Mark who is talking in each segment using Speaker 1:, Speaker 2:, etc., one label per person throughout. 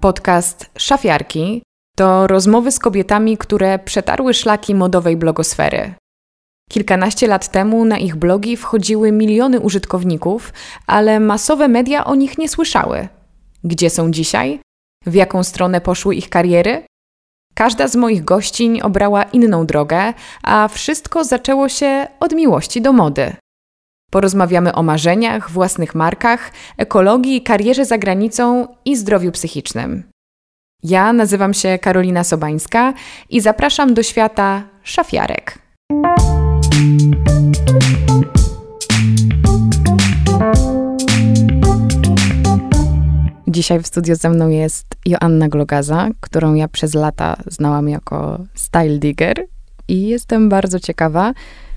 Speaker 1: Podcast Szafiarki to rozmowy z kobietami, które przetarły szlaki modowej blogosfery. Kilkanaście lat temu na ich blogi wchodziły miliony użytkowników, ale masowe media o nich nie słyszały. Gdzie są dzisiaj? W jaką stronę poszły ich kariery? Każda z moich gościń obrała inną drogę, a wszystko zaczęło się od miłości do mody. Porozmawiamy o marzeniach, własnych markach, ekologii, karierze za granicą i zdrowiu psychicznym. Ja nazywam się Karolina Sobańska i zapraszam do świata szafiarek. Dzisiaj w studiu ze mną jest Joanna Glogaza, którą ja przez lata znałam jako style digger i jestem bardzo ciekawa,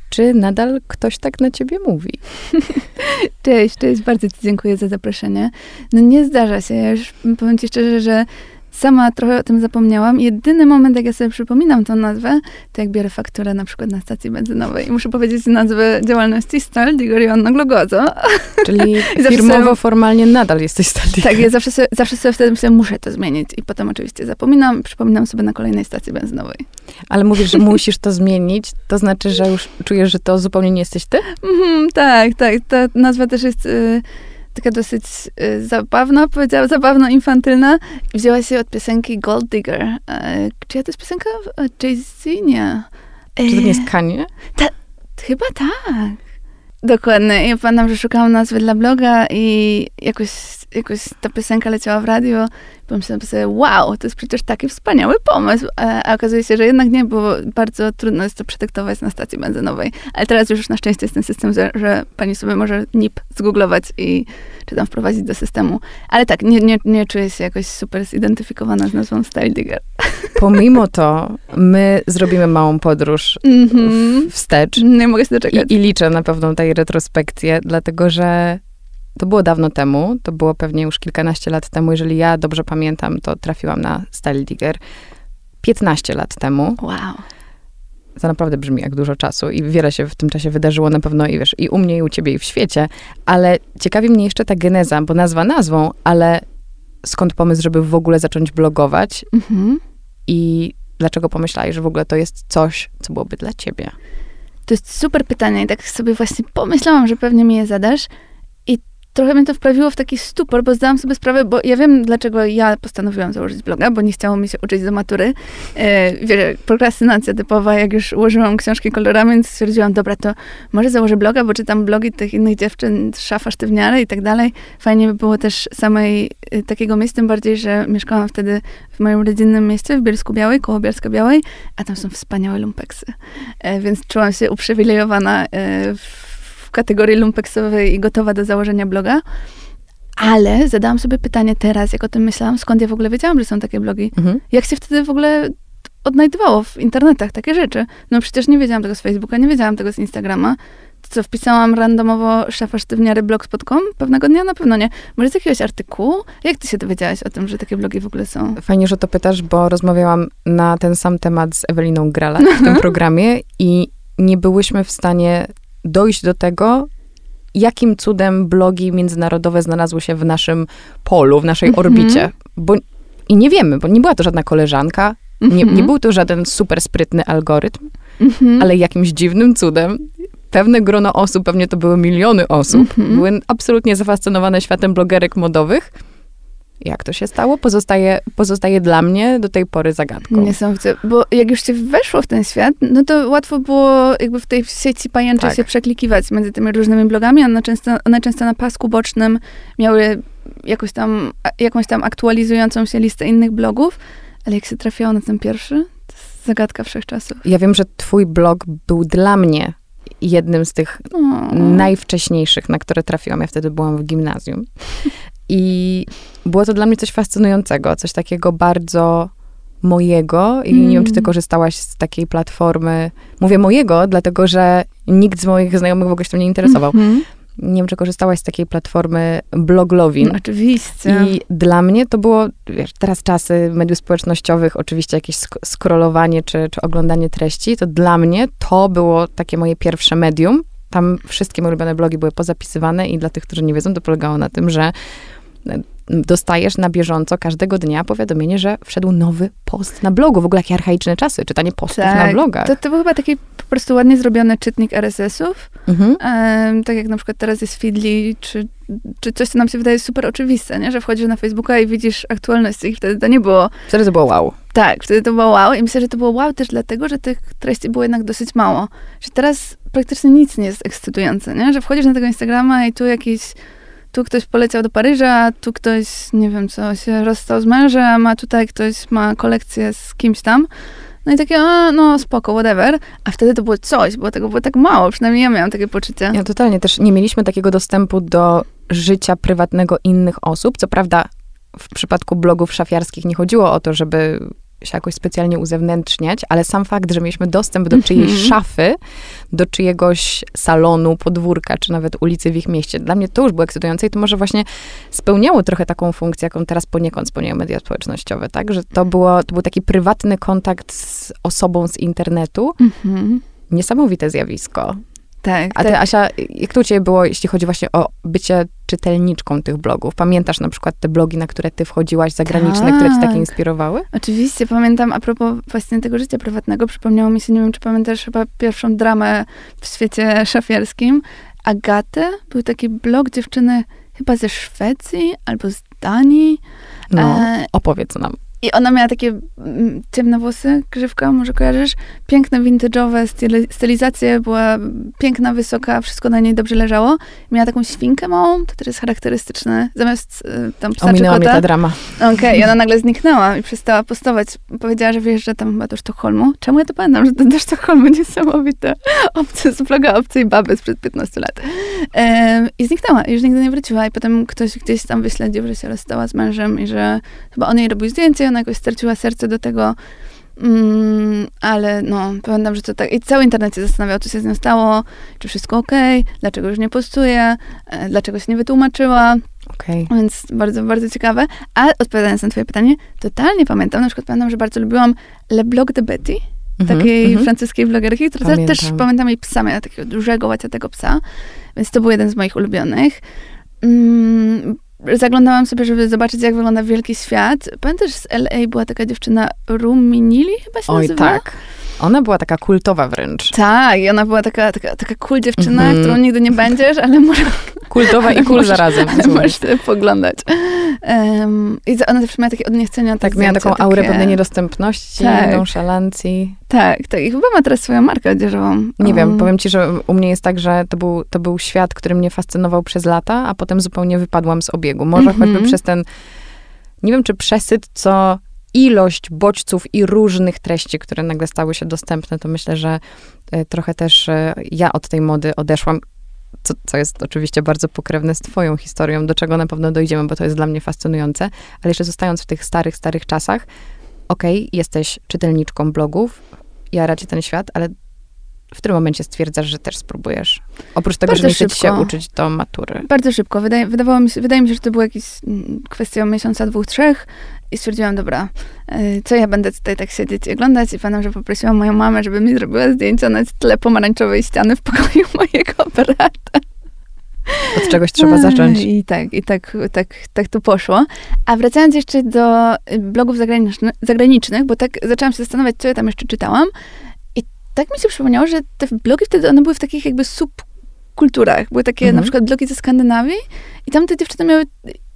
Speaker 1: czy nadal ktoś tak na ciebie mówi?
Speaker 2: Cześć, cześć, bardzo ci dziękuję za zaproszenie. No nie zdarza się, ja już powiem ci szczerze, że Sama trochę o tym zapomniałam. Jedyny moment, jak ja sobie przypominam tą nazwę, to jak biorę fakturę na przykład na stacji benzynowej i muszę powiedzieć nazwę działalności Stal di Gorionna Glogozo.
Speaker 1: Czyli firmowo, formalnie nadal jesteś Stal
Speaker 2: Tak, ja zawsze sobie, zawsze sobie wtedy myślę, muszę to zmienić i potem oczywiście zapominam, przypominam sobie na kolejnej stacji benzynowej.
Speaker 1: Ale mówisz, że musisz to zmienić, to znaczy, że już czujesz, że to zupełnie nie jesteś ty?
Speaker 2: Mhm, tak, tak. Ta nazwa też jest... Y taka dosyć y, zabawna, powiedziała, zabawno-infantylna. Wzięła się od piosenki Gold Digger. E, czyja to jest piosenka? E, Jay-Z? Nie.
Speaker 1: Czy to nie jest Kanye?
Speaker 2: Ta, chyba tak. Dokładnie. Ja pamiętam, że szukałam nazwy dla bloga i jakoś, jakoś ta piosenka leciała w radio pomyślałam sobie, wow, to jest przecież taki wspaniały pomysł. A, a okazuje się, że jednak nie, bo bardzo trudno jest to przetektować na stacji benzynowej. Ale teraz już na szczęście jest ten system, że, że pani sobie może NIP zgooglować i czy tam wprowadzić do systemu. Ale tak, nie, nie, nie czuję się jakoś super zidentyfikowana z nazwą Style Digger.
Speaker 1: Pomimo to, my zrobimy małą podróż mm -hmm. wstecz.
Speaker 2: Nie mogę się doczekać.
Speaker 1: I, I liczę na pewną tej retrospekcję, dlatego że to było dawno temu, to było pewnie już kilkanaście lat temu. Jeżeli ja dobrze pamiętam, to trafiłam na Style Digger 15 lat temu.
Speaker 2: Wow.
Speaker 1: To naprawdę brzmi jak dużo czasu i wiele się w tym czasie wydarzyło na pewno i wiesz, i u mnie, i u ciebie, i w świecie. Ale ciekawi mnie jeszcze ta geneza, bo nazwa nazwą, ale skąd pomysł, żeby w ogóle zacząć blogować? Mhm. I dlaczego pomyślałeś, że w ogóle to jest coś, co byłoby dla ciebie?
Speaker 2: To jest super pytanie i tak sobie właśnie pomyślałam, że pewnie mi je zadasz trochę mnie to wprawiło w taki stupor, bo zdałam sobie sprawę, bo ja wiem, dlaczego ja postanowiłam założyć bloga, bo nie chciało mi się uczyć do matury. E, wiesz, prokrastynacja typowa, jak już ułożyłam książki kolorami, więc stwierdziłam, dobra, to może założę bloga, bo czytam blogi tych innych dziewczyn, szafa sztywniary i tak dalej. Fajnie by było też samej e, takiego miejsca, tym bardziej, że mieszkałam wtedy w moim rodzinnym mieście, w Bielsku Białej, koło Bielska Białej, a tam są wspaniałe lumpeksy. E, więc czułam się uprzywilejowana e, w w kategorii lumpeksowej i gotowa do założenia bloga. Ale zadałam sobie pytanie teraz, jak o tym myślałam, skąd ja w ogóle wiedziałam, że są takie blogi. Mhm. Jak się wtedy w ogóle odnajdywało w internetach takie rzeczy? No przecież nie wiedziałam tego z Facebooka, nie wiedziałam tego z Instagrama. To co, wpisałam randomowo sztywniary blogspot.com pewnego dnia? Na pewno nie. Może z jakiegoś artykułu? Jak ty się dowiedziałaś o tym, że takie blogi w ogóle są?
Speaker 1: Fajnie, że to pytasz, bo rozmawiałam na ten sam temat z Eweliną Grala w tym programie i nie byłyśmy w stanie dojść do tego, jakim cudem blogi międzynarodowe znalazły się w naszym polu, w naszej mhm. orbicie. Bo, I nie wiemy, bo nie była to żadna koleżanka, nie, nie mhm. był to żaden super sprytny algorytm, mhm. ale jakimś dziwnym cudem pewne grono osób, pewnie to były miliony osób, były absolutnie zafascynowane światem blogerek modowych jak to się stało, pozostaje, pozostaje dla mnie do tej pory zagadką.
Speaker 2: Niesamowite, bo jak już się weszło w ten świat, no to łatwo było jakby w tej sieci pajęczej tak. się przeklikiwać między tymi różnymi blogami, one często, one często na pasku bocznym miały jakoś tam, jakąś tam aktualizującą się listę innych blogów, ale jak się trafiało na ten pierwszy, to jest zagadka wszechczasów.
Speaker 1: Ja wiem, że twój blog był dla mnie jednym z tych o. najwcześniejszych, na które trafiłam. Ja wtedy byłam w gimnazjum. I było to dla mnie coś fascynującego, coś takiego bardzo mojego. I mm. nie wiem, czy ty mm. korzystałaś z takiej platformy. Mówię mojego, dlatego że nikt z moich znajomych w ogóle się tym nie interesował. Mm -hmm. Nie wiem, czy korzystałaś z takiej platformy Bloglowin.
Speaker 2: No, oczywiście.
Speaker 1: I dla mnie to było, wiesz, teraz czasy mediów społecznościowych, oczywiście jakieś sk scrollowanie czy, czy oglądanie treści, to dla mnie to było takie moje pierwsze medium tam wszystkie moje ulubione blogi były pozapisywane i dla tych, którzy nie wiedzą, to polegało na tym, że dostajesz na bieżąco każdego dnia powiadomienie, że wszedł nowy post na blogu. W ogóle jakie archaiczne czasy, czytanie postów
Speaker 2: Tak,
Speaker 1: na blogach.
Speaker 2: To, to był chyba taki po prostu ładnie zrobiony czytnik RSS-ów.
Speaker 1: Mhm.
Speaker 2: Em, tak jak na przykład teraz jest Feedly, czy, czy coś, co nam się wydaje super oczywiste, nie? że wchodzisz na Facebooka i widzisz aktualności i wtedy to nie było
Speaker 1: Wtedy to było wow.
Speaker 2: Tak, wtedy to było wow i myślę, że to było wow też dlatego, że tych treści było jednak dosyć mało. Że teraz praktycznie nic nie jest ekscytujące, nie? Że wchodzisz na tego Instagrama i tu jakiś, tu ktoś poleciał do Paryża, tu ktoś, nie wiem co, się rozstał z mężem, a tutaj ktoś ma kolekcję z kimś tam. No i takie, a, no spoko, whatever. A wtedy to było coś, bo tego było tak mało, przynajmniej ja miałam takie poczucie.
Speaker 1: Ja totalnie też nie mieliśmy takiego dostępu do życia prywatnego innych osób. Co prawda w przypadku blogów szafiarskich nie chodziło o to, żeby się jakoś specjalnie uzewnętrzniać, ale sam fakt, że mieliśmy dostęp do czyjejś
Speaker 2: Mhm.
Speaker 1: szafy, do czyjegoś salonu, podwórka, czy nawet ulicy w ich mieście, dla mnie to już było ekscytujące i to może właśnie spełniało trochę taką funkcję, jaką teraz poniekąd spełniają media społecznościowe, tak? Że to, było, to był taki prywatny kontakt z osobą z internetu.
Speaker 2: Mhm.
Speaker 1: Niesamowite zjawisko.
Speaker 2: Tak,
Speaker 1: A
Speaker 2: tak.
Speaker 1: ty, Asia, jak to u ciebie było, jeśli chodzi właśnie o bycie czytelniczką tych blogów? Pamiętasz na przykład te blogi, na które ty wchodziłaś, zagraniczne, które cię takie
Speaker 2: Tak.
Speaker 1: inspirowały?
Speaker 2: Oczywiście, pamiętam, a propos właśnie tego życia prywatnego, przypomniało mi się, nie wiem, czy pamiętasz chyba pierwszą dramę w świecie szafiarskim. Agatę, był taki blog dziewczyny chyba ze Szwecji albo z Danii.
Speaker 1: No,
Speaker 2: E,
Speaker 1: opowiedz nam.
Speaker 2: I ona miała takie mm, ciemne włosy, grzywka, może kojarzysz? Piękne, vintage'owe styli- stylizacje, była piękna, wysoka, wszystko na niej dobrze leżało. Miała taką świnkę małą, to też jest charakterystyczne, zamiast y, tam psa
Speaker 1: Ominęła mnie
Speaker 2: kota.
Speaker 1: ta drama.
Speaker 2: Okej, i ona nagle zniknęła i przestała postować. Powiedziała, że wyjeżdża tam chyba do Sztokholmu. Czemu ja to pamiętam, że to do Sztokholmu niesamowite. Obcy, z bloga obcej baby sprzed 15 lat. I zniknęła, już nigdy nie wróciła. I potem ktoś gdzieś tam wyśledził, że się rozstała z mężem i że chyba on jej robił zdjęcie, ona jakoś straciła serce do tego. Mm, ale no, pamiętam, że to tak. I cały internet się zastanawiał, co się z nią stało, czy wszystko okej, dlaczego już nie postuje, e, dlaczego się nie wytłumaczyła.
Speaker 1: Okej.
Speaker 2: Więc bardzo, bardzo ciekawe. A odpowiadając na twoje pytanie, totalnie pamiętam, na przykład pamiętam, że bardzo lubiłam Le Blog de Betty,
Speaker 1: Mhm,
Speaker 2: takiej
Speaker 1: mhm.
Speaker 2: francuskiej blogerki, która też,
Speaker 1: Pamiętam.
Speaker 2: też pamiętam jej psa, miała takiego dużego, łaciatego psa, więc to był jeden z moich ulubionych. Mm, zaglądałam sobie, żeby zobaczyć, jak wygląda wielki świat. Pamiętasz, z LA była taka dziewczyna Ruminili chyba się
Speaker 1: Oj,
Speaker 2: nazywa?
Speaker 1: tak. Ona była taka kultowa wręcz.
Speaker 2: Tak, i ona była taka, taka, taka cool dziewczyna,
Speaker 1: Mhm.
Speaker 2: którą nigdy nie będziesz, ale może
Speaker 1: Kultowa i cool
Speaker 2: Możesz-
Speaker 1: zarazem.
Speaker 2: Ale możesz sobie poglądać. Um, I ona zawsze miała takie odniechcenia.
Speaker 1: Tak, miała taką aurę
Speaker 2: takie-
Speaker 1: pewnej niedostępności,
Speaker 2: Tak.
Speaker 1: nonszalancji.
Speaker 2: Tak, tak. I chyba ma teraz swoją markę odzieżową.
Speaker 1: Nie wiem,
Speaker 2: Um,
Speaker 1: powiem ci, że u mnie jest tak, że to był, to był świat, który mnie fascynował przez lata, a potem zupełnie wypadłam z obiegu. Może
Speaker 2: Mhm.
Speaker 1: choćby przez ten, nie wiem czy przesyt, co ilość bodźców i różnych treści, które nagle stały się dostępne, to myślę, że e, trochę też e, ja od tej mody odeszłam. Co, co jest oczywiście bardzo pokrewne z twoją historią, do czego na pewno dojdziemy, bo to jest dla mnie fascynujące. Ale jeszcze zostając w tych starych, starych czasach, okej, jesteś czytelniczką blogów, jara ci ten świat, ale w którym momencie stwierdzasz, że też spróbujesz? Oprócz tego,
Speaker 2: Bardzo
Speaker 1: że nie chcesz się
Speaker 2: szybko.
Speaker 1: uczyć do matury.
Speaker 2: Bardzo szybko. Wydaje, wydawało mi się, wydaje mi się, że to była jakaś mm, kwestia miesiąca, dwóch, trzech i stwierdziłam, dobra, y, co ja będę tutaj tak siedzieć i oglądać i pamiętam, że poprosiłam moją mamę, żeby mi zrobiła zdjęcia na tle pomarańczowej ściany w pokoju mojego brata.
Speaker 1: Od czegoś trzeba zacząć.
Speaker 2: I tak, i tak, tak, tak to poszło. A wracając jeszcze do y, blogów zagraniczny, zagranicznych, bo tak zaczęłam się zastanawiać, co ja tam jeszcze czytałam. Tak mi się przypomniało, że te blogi wtedy, one były w takich jakby subkulturach. Były takie
Speaker 1: Mhm.
Speaker 2: na przykład blogi ze Skandynawii i tam te dziewczyny miały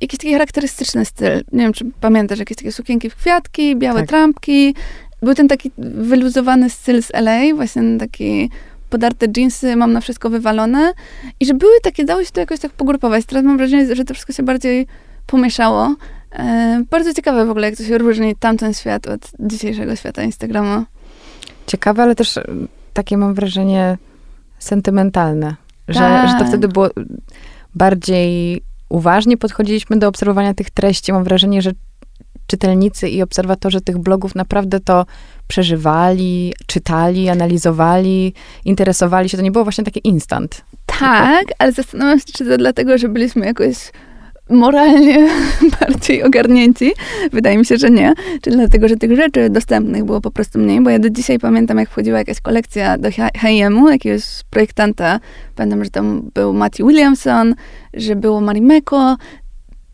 Speaker 2: jakiś taki charakterystyczny styl. Nie wiem, czy pamiętasz, jakieś takie sukienki w kwiatki, białe
Speaker 1: Tak.
Speaker 2: trampki. Był ten taki wyluzowany styl z LA, właśnie taki podarte dżinsy, mam na wszystko wywalone. I że były takie, dało się to jakoś tak pogrupować. Teraz mam wrażenie, że to wszystko się bardziej pomieszało. E, bardzo ciekawe w ogóle, jak to się różni tamten świat od dzisiejszego świata Instagrama.
Speaker 1: Ciekawe, ale też takie mam wrażenie sentymentalne. Że,
Speaker 2: Tak.
Speaker 1: że to wtedy było bardziej uważnie podchodziliśmy do obserwowania tych treści. Mam wrażenie, że czytelnicy i obserwatorzy tych blogów naprawdę to przeżywali, czytali, analizowali, interesowali się. To nie było właśnie takie instant.
Speaker 2: Tak, ale zastanawiam się, czy to dlatego, że byliśmy jakoś moralnie bardziej ogarnięci? Wydaje mi się, że nie. Czy dlatego, że tych rzeczy dostępnych było po prostu mniej? Bo ja do dzisiaj pamiętam, jak wchodziła jakaś kolekcja do H&M-u, jakiegoś projektanta. Pamiętam, że tam był Matthew Williamson, że było Marimeko.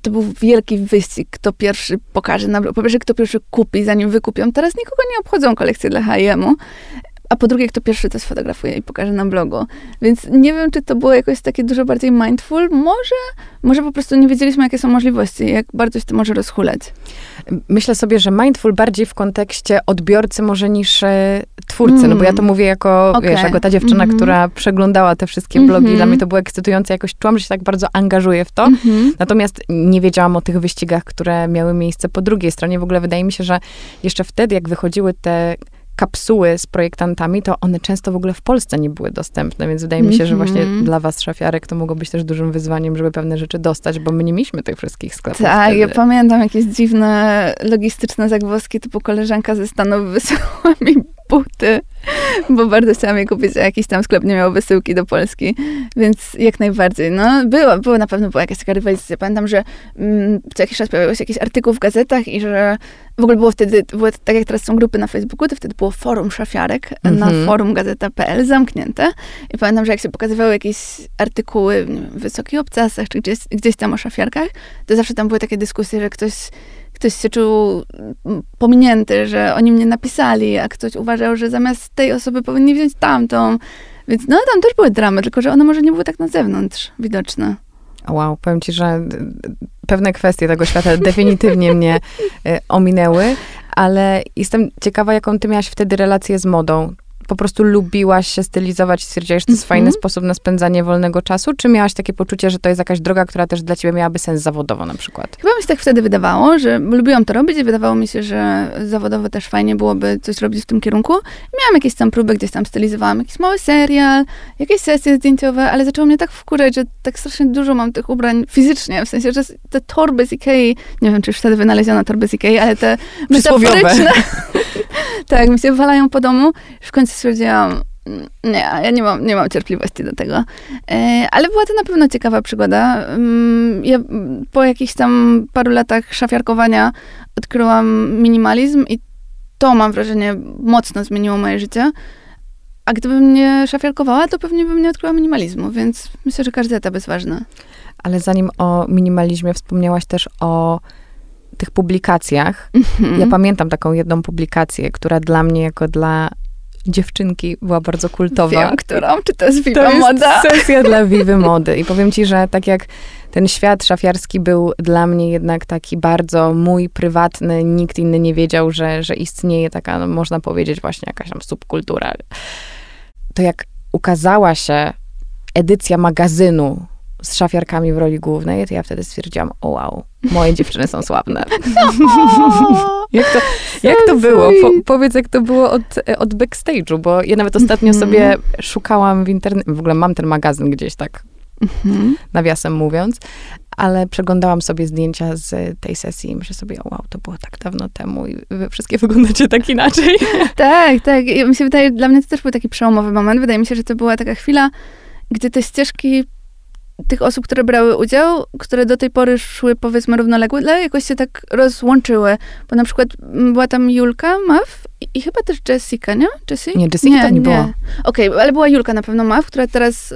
Speaker 2: To był wielki wyścig, kto pierwszy pokaże, po pierwsze, kto pierwszy kupi, zanim wykupią. Teraz nikogo nie obchodzą kolekcje dla H&M-u a po drugie, kto pierwszy to sfotografuje i pokaże na blogu. Więc nie wiem, czy to było jakoś takie dużo bardziej mindful. Może, może po prostu nie wiedzieliśmy, jakie są możliwości, jak bardzo się to może rozhulać.
Speaker 1: Myślę sobie, że mindful bardziej w kontekście odbiorcy może niż e, twórcy, mm. no bo ja to mm. mówię jako, okay. wiesz, jako ta dziewczyna, mm -hmm. która przeglądała te wszystkie blogi. Mm -hmm. Dla mnie to było ekscytujące, jakoś czułam, że się tak bardzo angażuję w to. Mm -hmm. Natomiast nie wiedziałam o tych wyścigach, które miały miejsce po drugiej stronie. W ogóle wydaje mi się, że jeszcze wtedy, jak wychodziły te kapsuły z projektantami, to one często w ogóle w Polsce nie były dostępne, więc wydaje mi się, że właśnie mhm. dla was, szafiarek, to mogło być też dużym wyzwaniem, żeby pewne rzeczy dostać, bo my nie mieliśmy tych wszystkich sklepów.
Speaker 2: Tak, wtedy. ja pamiętam jakieś dziwne logistyczne zagwozdki, typu koleżanka ze Stanów wysyłała mi buty, bo bardzo chciałam je kupić, a jakiś tam sklep nie miał wysyłki do Polski, więc jak najbardziej. No, było, było na pewno była jakaś taka rywalizacja. Pamiętam, że mm, co jakiś czas pojawił się jakiś artykuł w gazetach i że w ogóle było wtedy, tak jak teraz są grupy na Facebooku, to wtedy było forum szafiarek na mhm. forum gazeta.pl zamknięte i pamiętam, że jak się pokazywały jakieś artykuły w wysokich obcasach, czy gdzieś, gdzieś tam o szafiarkach, to zawsze tam były takie dyskusje, że ktoś ktoś się czuł mm, pominięty, że oni mnie napisali, a ktoś uważał, że zamiast tej osoby powinni wziąć tamtą. Więc no, tam też były dramy, tylko że one może nie były tak na zewnątrz widoczne.
Speaker 1: Wow, powiem ci, że pewne kwestie tego świata definitywnie mnie y, ominęły, ale jestem ciekawa, jaką ty miałaś wtedy relację z modą po prostu lubiłaś się stylizować i stwierdziłaś, że to jest fajny mhm. sposób na spędzanie wolnego czasu? Czy miałaś takie poczucie, że to jest jakaś droga, która też dla ciebie miałaby sens zawodowo na przykład?
Speaker 2: Chyba mi się tak wtedy wydawało, że lubiłam to robić i wydawało mi się, że zawodowo też fajnie byłoby coś robić w tym kierunku. Miałam jakieś tam próby, gdzieś tam stylizowałam jakiś mały serial, jakieś sesje zdjęciowe, ale zaczęło mnie tak wkurzać, że tak strasznie dużo mam tych ubrań fizycznie, w sensie, że te torby z Ikei, nie wiem, czy już wtedy wynaleziono torby z Ikei, ale te metaforyczne, tak, mi się walają po domu. W końcu stwierdziłam, nie, ja nie mam, nie mam cierpliwości do tego. E, ale była to na pewno ciekawa przygoda. Mm, ja po jakichś tam paru latach szafiarkowania odkryłam minimalizm i to mam wrażenie mocno zmieniło moje życie. A gdybym nie szafiarkowała, to pewnie bym nie odkryła minimalizmu, więc myślę, że każdy etap jest ważny.
Speaker 1: Ale zanim o minimalizmie wspomniałaś też o tych publikacjach. Mm-hmm. Ja pamiętam taką jedną publikację, która dla mnie, jako dla dziewczynki była bardzo kultowa.
Speaker 2: Wiem, którą? Czy to jest Viva to Moda?
Speaker 1: Jest sesja dla Vivy Mody. I powiem ci, że tak jak ten świat szafiarski był dla mnie jednak taki bardzo mój, prywatny, nikt inny nie wiedział, że, że istnieje taka, no, można powiedzieć, właśnie jakaś tam subkultura. To jak ukazała się edycja magazynu z szafiarkami w roli głównej, to ja wtedy stwierdziłam, o wow, moje dziewczyny są sławne. jak to, jak to było? Po, powiedz, jak to było od, od backstage'u, bo ja nawet ostatnio mhm. sobie szukałam w internecie, w ogóle mam ten magazyn gdzieś tak, mhm. nawiasem mówiąc, ale przeglądałam sobie zdjęcia z tej sesji i myślę sobie, wow, to było tak dawno temu i wy wszystkie wyglądacie tak inaczej.
Speaker 2: tak, tak. I mi się wydaje, dla mnie to też był taki przełomowy moment. Wydaje mi się, że to była taka chwila, gdy te ścieżki tych osób, które brały udział, które do tej pory szły powiedzmy równolegle, jakoś się tak rozłączyły. Bo na przykład była tam Julka Maw i, i chyba też Jessica, nie?
Speaker 1: Jessie? Nie, Jessica nie, to nie, było.
Speaker 2: Okej, okay, ale była Julka na pewno Maw, która teraz y,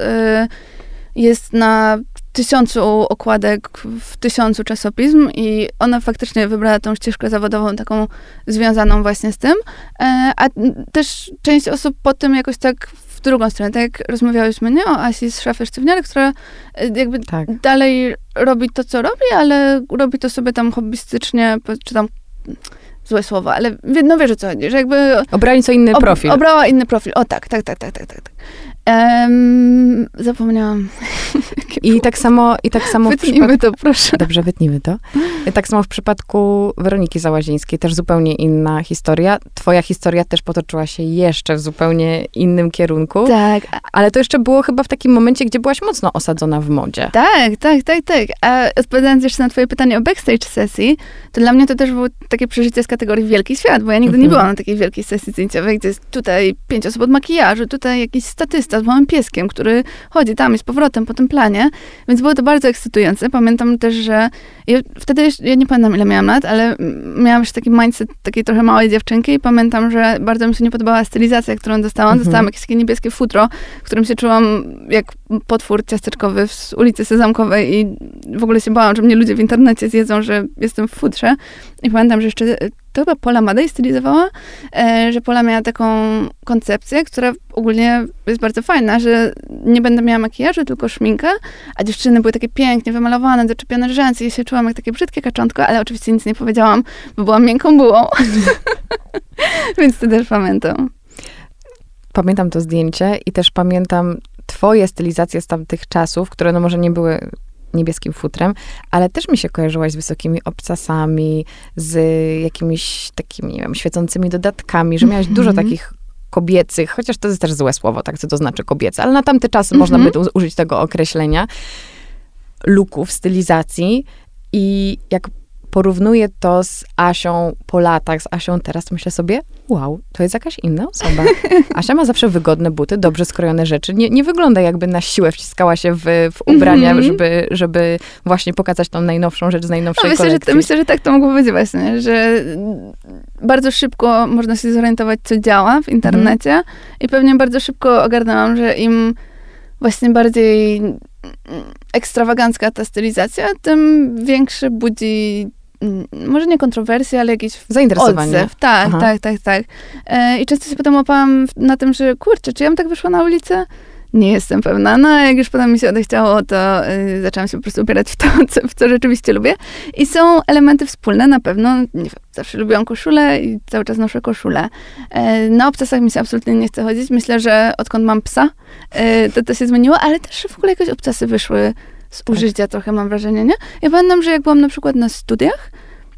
Speaker 2: jest na tysiącu okładek w tysiącu czasopism i ona faktycznie wybrała tą ścieżkę zawodową taką związaną właśnie z tym. E, a też część osób po tym jakoś tak drugą stronę, tak jak rozmawiałyśmy, nie? O Asi z szafy sztywniarek, która e, jakby tak. dalej robi to, co robi, ale robi to sobie tam hobbystycznie, czy tam złe słowo, ale no wiesz o co chodzi, że jakby...
Speaker 1: Obrali co inny ob, profil.
Speaker 2: Obrała inny profil, o tak, tak, tak, tak, tak, tak. Um, zapomniałam.
Speaker 1: I tak samo, i tak samo
Speaker 2: Wytnijmy przypad... to, proszę.
Speaker 1: Dobrze, wytnijmy to. Tak samo w przypadku Weroniki Załazińskiej, też zupełnie inna historia. Twoja historia też potoczyła się jeszcze w zupełnie innym kierunku.
Speaker 2: Tak.
Speaker 1: Ale to jeszcze było chyba w takim momencie, gdzie byłaś mocno osadzona w modzie.
Speaker 2: Tak, tak, tak, tak. A odpowiadając jeszcze na twoje pytanie o backstage sesji, to dla mnie to też było takie przeżycie z kategorii wielki świat, bo ja nigdy nie byłam na takiej wielkiej sesji zdjęciowej, gdzie jest tutaj pięć osób od makijażu, tutaj jakiś statysta z małym pieskiem, który chodzi tam i z powrotem po tym planie, więc było to bardzo ekscytujące. Pamiętam też, że ja wtedy, ja nie pamiętam ile miałam lat, ale miałam już taki mindset takiej trochę małej dziewczynki i pamiętam, że bardzo mi się nie podobała stylizacja, którą dostałam. Mhm. Dostałam jakieś takie niebieskie futro, w którym się czułam jak potwór ciasteczkowy z ulicy Sezamkowej i w ogóle się bałam, że mnie ludzie w internecie zjedzą, że jestem w futrze. I pamiętam, że jeszcze to chyba Pola Madej stylizowała, e, że Pola miała taką koncepcję, która ogólnie jest bardzo fajna, że nie będę miała makijażu, tylko szminkę, a dziewczyny były takie pięknie wymalowane, doczepione rzęsy i się czułam jak takie brzydkie kaczątko, ale oczywiście nic nie powiedziałam, bo byłam miękką bułą. Więc to też pamiętam.
Speaker 1: Pamiętam to zdjęcie i też pamiętam twoje stylizacje z tamtych czasów, które no może nie były niebieskim futrem, ale też mi się kojarzyłaś z wysokimi obcasami, z jakimiś takimi, nie wiem, świecącymi dodatkami, że miałaś dużo mhm. takich kobiecych, chociaż to jest też złe słowo, tak, co to znaczy kobiece, ale na tamte czasy można by użyć tego określenia, luków, stylizacji i jak porównuję to z Asią po latach, z Asią teraz, myślę sobie, wow, to jest jakaś inna osoba. Asia ma zawsze wygodne buty, dobrze skrojone rzeczy. Nie, nie wygląda jakby na siłę wciskała się w, w ubrania, mm -hmm. żeby, żeby właśnie pokazać tą najnowszą rzecz z najnowszej no,
Speaker 2: myślę,
Speaker 1: kolekcji.
Speaker 2: Że, myślę, że tak to mogło być właśnie, że bardzo szybko można się zorientować, co działa w internecie mm. i pewnie bardzo szybko ogarnęłam, że im właśnie bardziej ekstrawagancka ta stylizacja, tym większy budzi może nie kontrowersje, ale jakieś
Speaker 1: zainteresowanie. Odzew.
Speaker 2: Tak, Aha. tak, tak, tak. E, I często się potem łapałam na tym, że kurczę, czy ja bym tak wyszła na ulicę? Nie jestem pewna. No, jak już potem mi się odechciało, to y, zaczęłam się po prostu ubierać w to, co, w co rzeczywiście lubię. I są elementy wspólne na pewno. Nie wiem, zawsze lubiłam koszulę i cały czas noszę koszulę. E, na obcasach mi się absolutnie nie chce chodzić. Myślę, że odkąd mam psa, y, to to się zmieniło, ale też w ogóle jakieś obcasy wyszły z tak. użycia trochę, mam wrażenie, nie? Ja pamiętam, że jak byłam na przykład na studiach,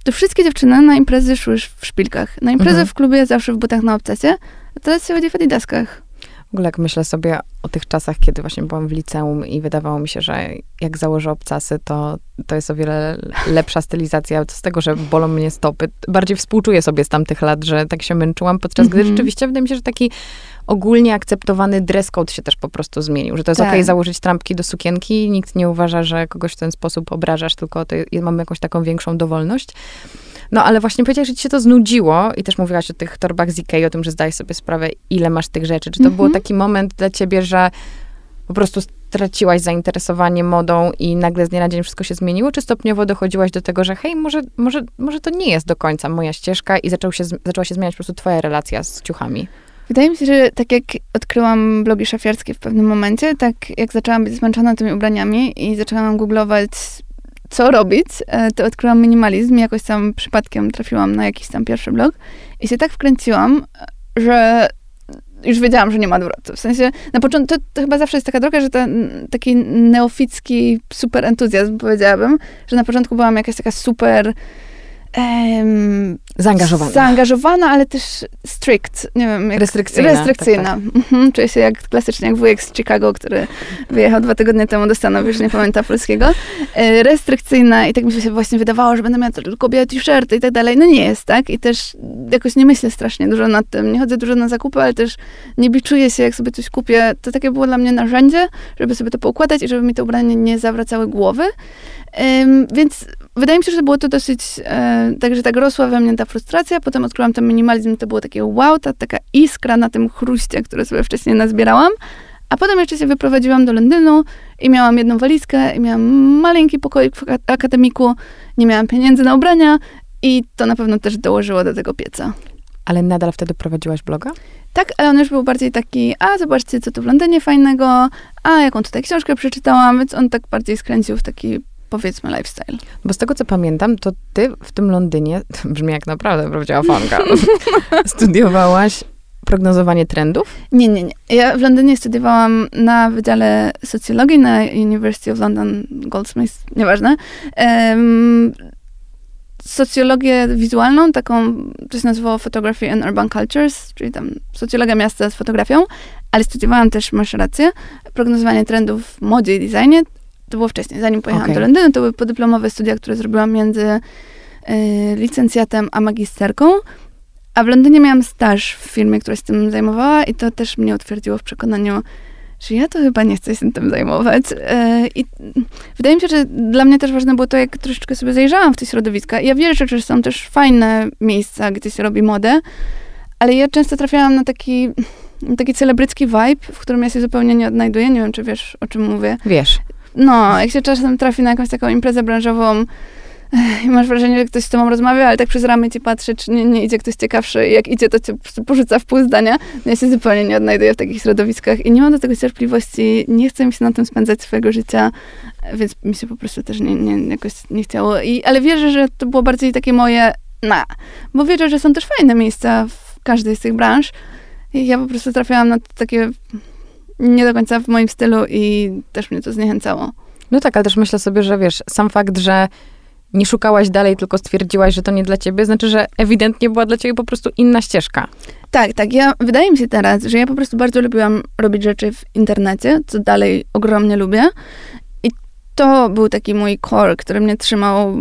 Speaker 2: to wszystkie dziewczyny na imprezy szły w szpilkach. Na imprezę mhm. w klubie zawsze w butach na obcasie, a teraz się chodzi w adidaskach.
Speaker 1: W ogóle jak myślę sobie o tych czasach, kiedy właśnie byłam w liceum i wydawało mi się, że jak założę obcasy, to, to jest o wiele lepsza stylizacja. Z tego, że bolą mnie stopy. Bardziej współczuję sobie z tamtych lat, że tak się męczyłam, podczas mm -hmm. gdy mhm. rzeczywiście wydaje mi się, że taki ogólnie akceptowany dress code się też po prostu zmienił. Że to jest tak. okej okay założyć trampki do sukienki, nikt nie uważa, że kogoś w ten sposób obrażasz, tylko to, mamy jakąś taką większą dowolność. No ale właśnie powiedziałaś, że ci się to znudziło i też mówiłaś o tych torbach z Ikei, o tym, że zdajesz sobie sprawę, ile masz tych rzeczy. Czy to mhm. był taki moment dla ciebie, że po prostu straciłaś zainteresowanie modą i nagle z dnia na dzień wszystko się zmieniło, czy stopniowo dochodziłaś do tego, że hej, może, może, może to nie jest do końca moja ścieżka i zaczął się, zaczęła się zmieniać po prostu twoja relacja z ciuchami?
Speaker 2: Wydaje mi się, że tak jak odkryłam blogi szafiarskie w pewnym momencie, tak jak zaczęłam być zmęczona tymi ubraniami i zaczęłam googlować co robić, e, to odkryłam minimalizm i jakoś tam przypadkiem trafiłam na jakiś tam pierwszy blog i się tak wkręciłam, że już wiedziałam, że nie ma odwrotu. W sensie, na początku, to, to chyba zawsze jest taka droga, że ten taki neoficki super entuzjazm, powiedziałabym, że na początku byłam jakaś taka super
Speaker 1: Um, zaangażowana.
Speaker 2: Zaangażowana, ale też strict, nie wiem. Jak,
Speaker 1: restrykcyjna.
Speaker 2: Restrykcyjna. Tak, tak. Mhm, czuję się jak klasycznie jak wujek z Chicago, który wyjechał dwa tygodnie temu do Stanów, już nie pamięta polskiego. E, restrykcyjna i tak mi się właśnie wydawało, że będę miała tylko kobiety, t-shirty i tak dalej. No nie jest, tak? I też jakoś nie myślę strasznie dużo nad tym. Nie chodzę dużo na zakupy, ale też nie biczuję się, jak sobie coś kupię. To takie było dla mnie narzędzie, żeby sobie to poukładać i żeby mi te ubrania nie zawracały głowy. Um, więc wydaje mi się, że było to dosyć, e, także tak rosła we mnie ta frustracja, potem odkryłam ten minimalizm, to było takie wow, ta taka iskra na tym chruście, które sobie wcześniej nazbierałam, a potem jeszcze się wyprowadziłam do Londynu i miałam jedną walizkę i miałam maleńki pokoik w akademiku, nie miałam pieniędzy na ubrania i to na pewno też dołożyło do tego pieca.
Speaker 1: Ale nadal wtedy prowadziłaś bloga?
Speaker 2: Tak, ale on już był bardziej taki, a zobaczcie, co tu w Londynie fajnego, a jaką tutaj książkę przeczytałam, więc on tak bardziej skręcił w taki powiedzmy lifestyle.
Speaker 1: Bo z tego, co pamiętam, to ty w tym Londynie, to brzmi jak naprawdę prawdziwa fanka, studiowałaś prognozowanie trendów?
Speaker 2: Nie, nie, nie. Ja w Londynie studiowałam na Wydziale Socjologii na University of London Goldsmiths, nieważne. Um, socjologię wizualną, taką, to się nazywało Photography and Urban Cultures, czyli tam socjologia miasta z fotografią, ale studiowałam też, masz rację, prognozowanie trendów w modzie i designie. To było wcześniej, zanim pojechałam okay. do Londynu. To były podyplomowe studia, które zrobiłam między y, licencjatem a magisterką. A w Londynie miałam staż w firmie, która się tym zajmowała i to też mnie utwierdziło w przekonaniu, że ja to chyba nie chcę się tym zajmować. E, I wydaje mi się, że dla mnie też ważne było to, jak troszeczkę sobie zajrzałam w te środowiska. Ja wierzę, że są też fajne miejsca, gdzie się robi modę, ale ja często trafiałam na taki, taki celebrycki vibe, w którym ja się zupełnie nie odnajduję. Nie wiem, czy wiesz, o czym mówię.
Speaker 1: Wiesz.
Speaker 2: No, jak się czasem trafi na jakąś taką imprezę branżową, i masz wrażenie, że ktoś z tobą rozmawia, ale tak przez ramy ci patrzy, czy nie, nie idzie ktoś ciekawszy i jak idzie, to cię porzuca w pół zdania. No ja się zupełnie nie odnajduję w takich środowiskach i nie mam do tego cierpliwości, nie chcę mi się na tym spędzać swojego życia, więc mi się po prostu też nie, nie, jakoś nie chciało. I, ale wierzę, że to było bardziej takie moje na, bo wierzę, że są też fajne miejsca w każdej z tych branż i ja po prostu trafiałam na takie nie do końca w moim stylu i też mnie to zniechęcało.
Speaker 1: No tak, ale też myślę sobie, że wiesz, sam fakt, że nie szukałaś dalej, tylko stwierdziłaś, że to nie dla ciebie, znaczy, że ewidentnie była dla ciebie po prostu inna ścieżka.
Speaker 2: Tak, tak. Ja, wydaje mi się teraz, że ja po prostu bardzo lubiłam robić rzeczy w internecie, co dalej ogromnie lubię. I to był taki mój core, który mnie trzymał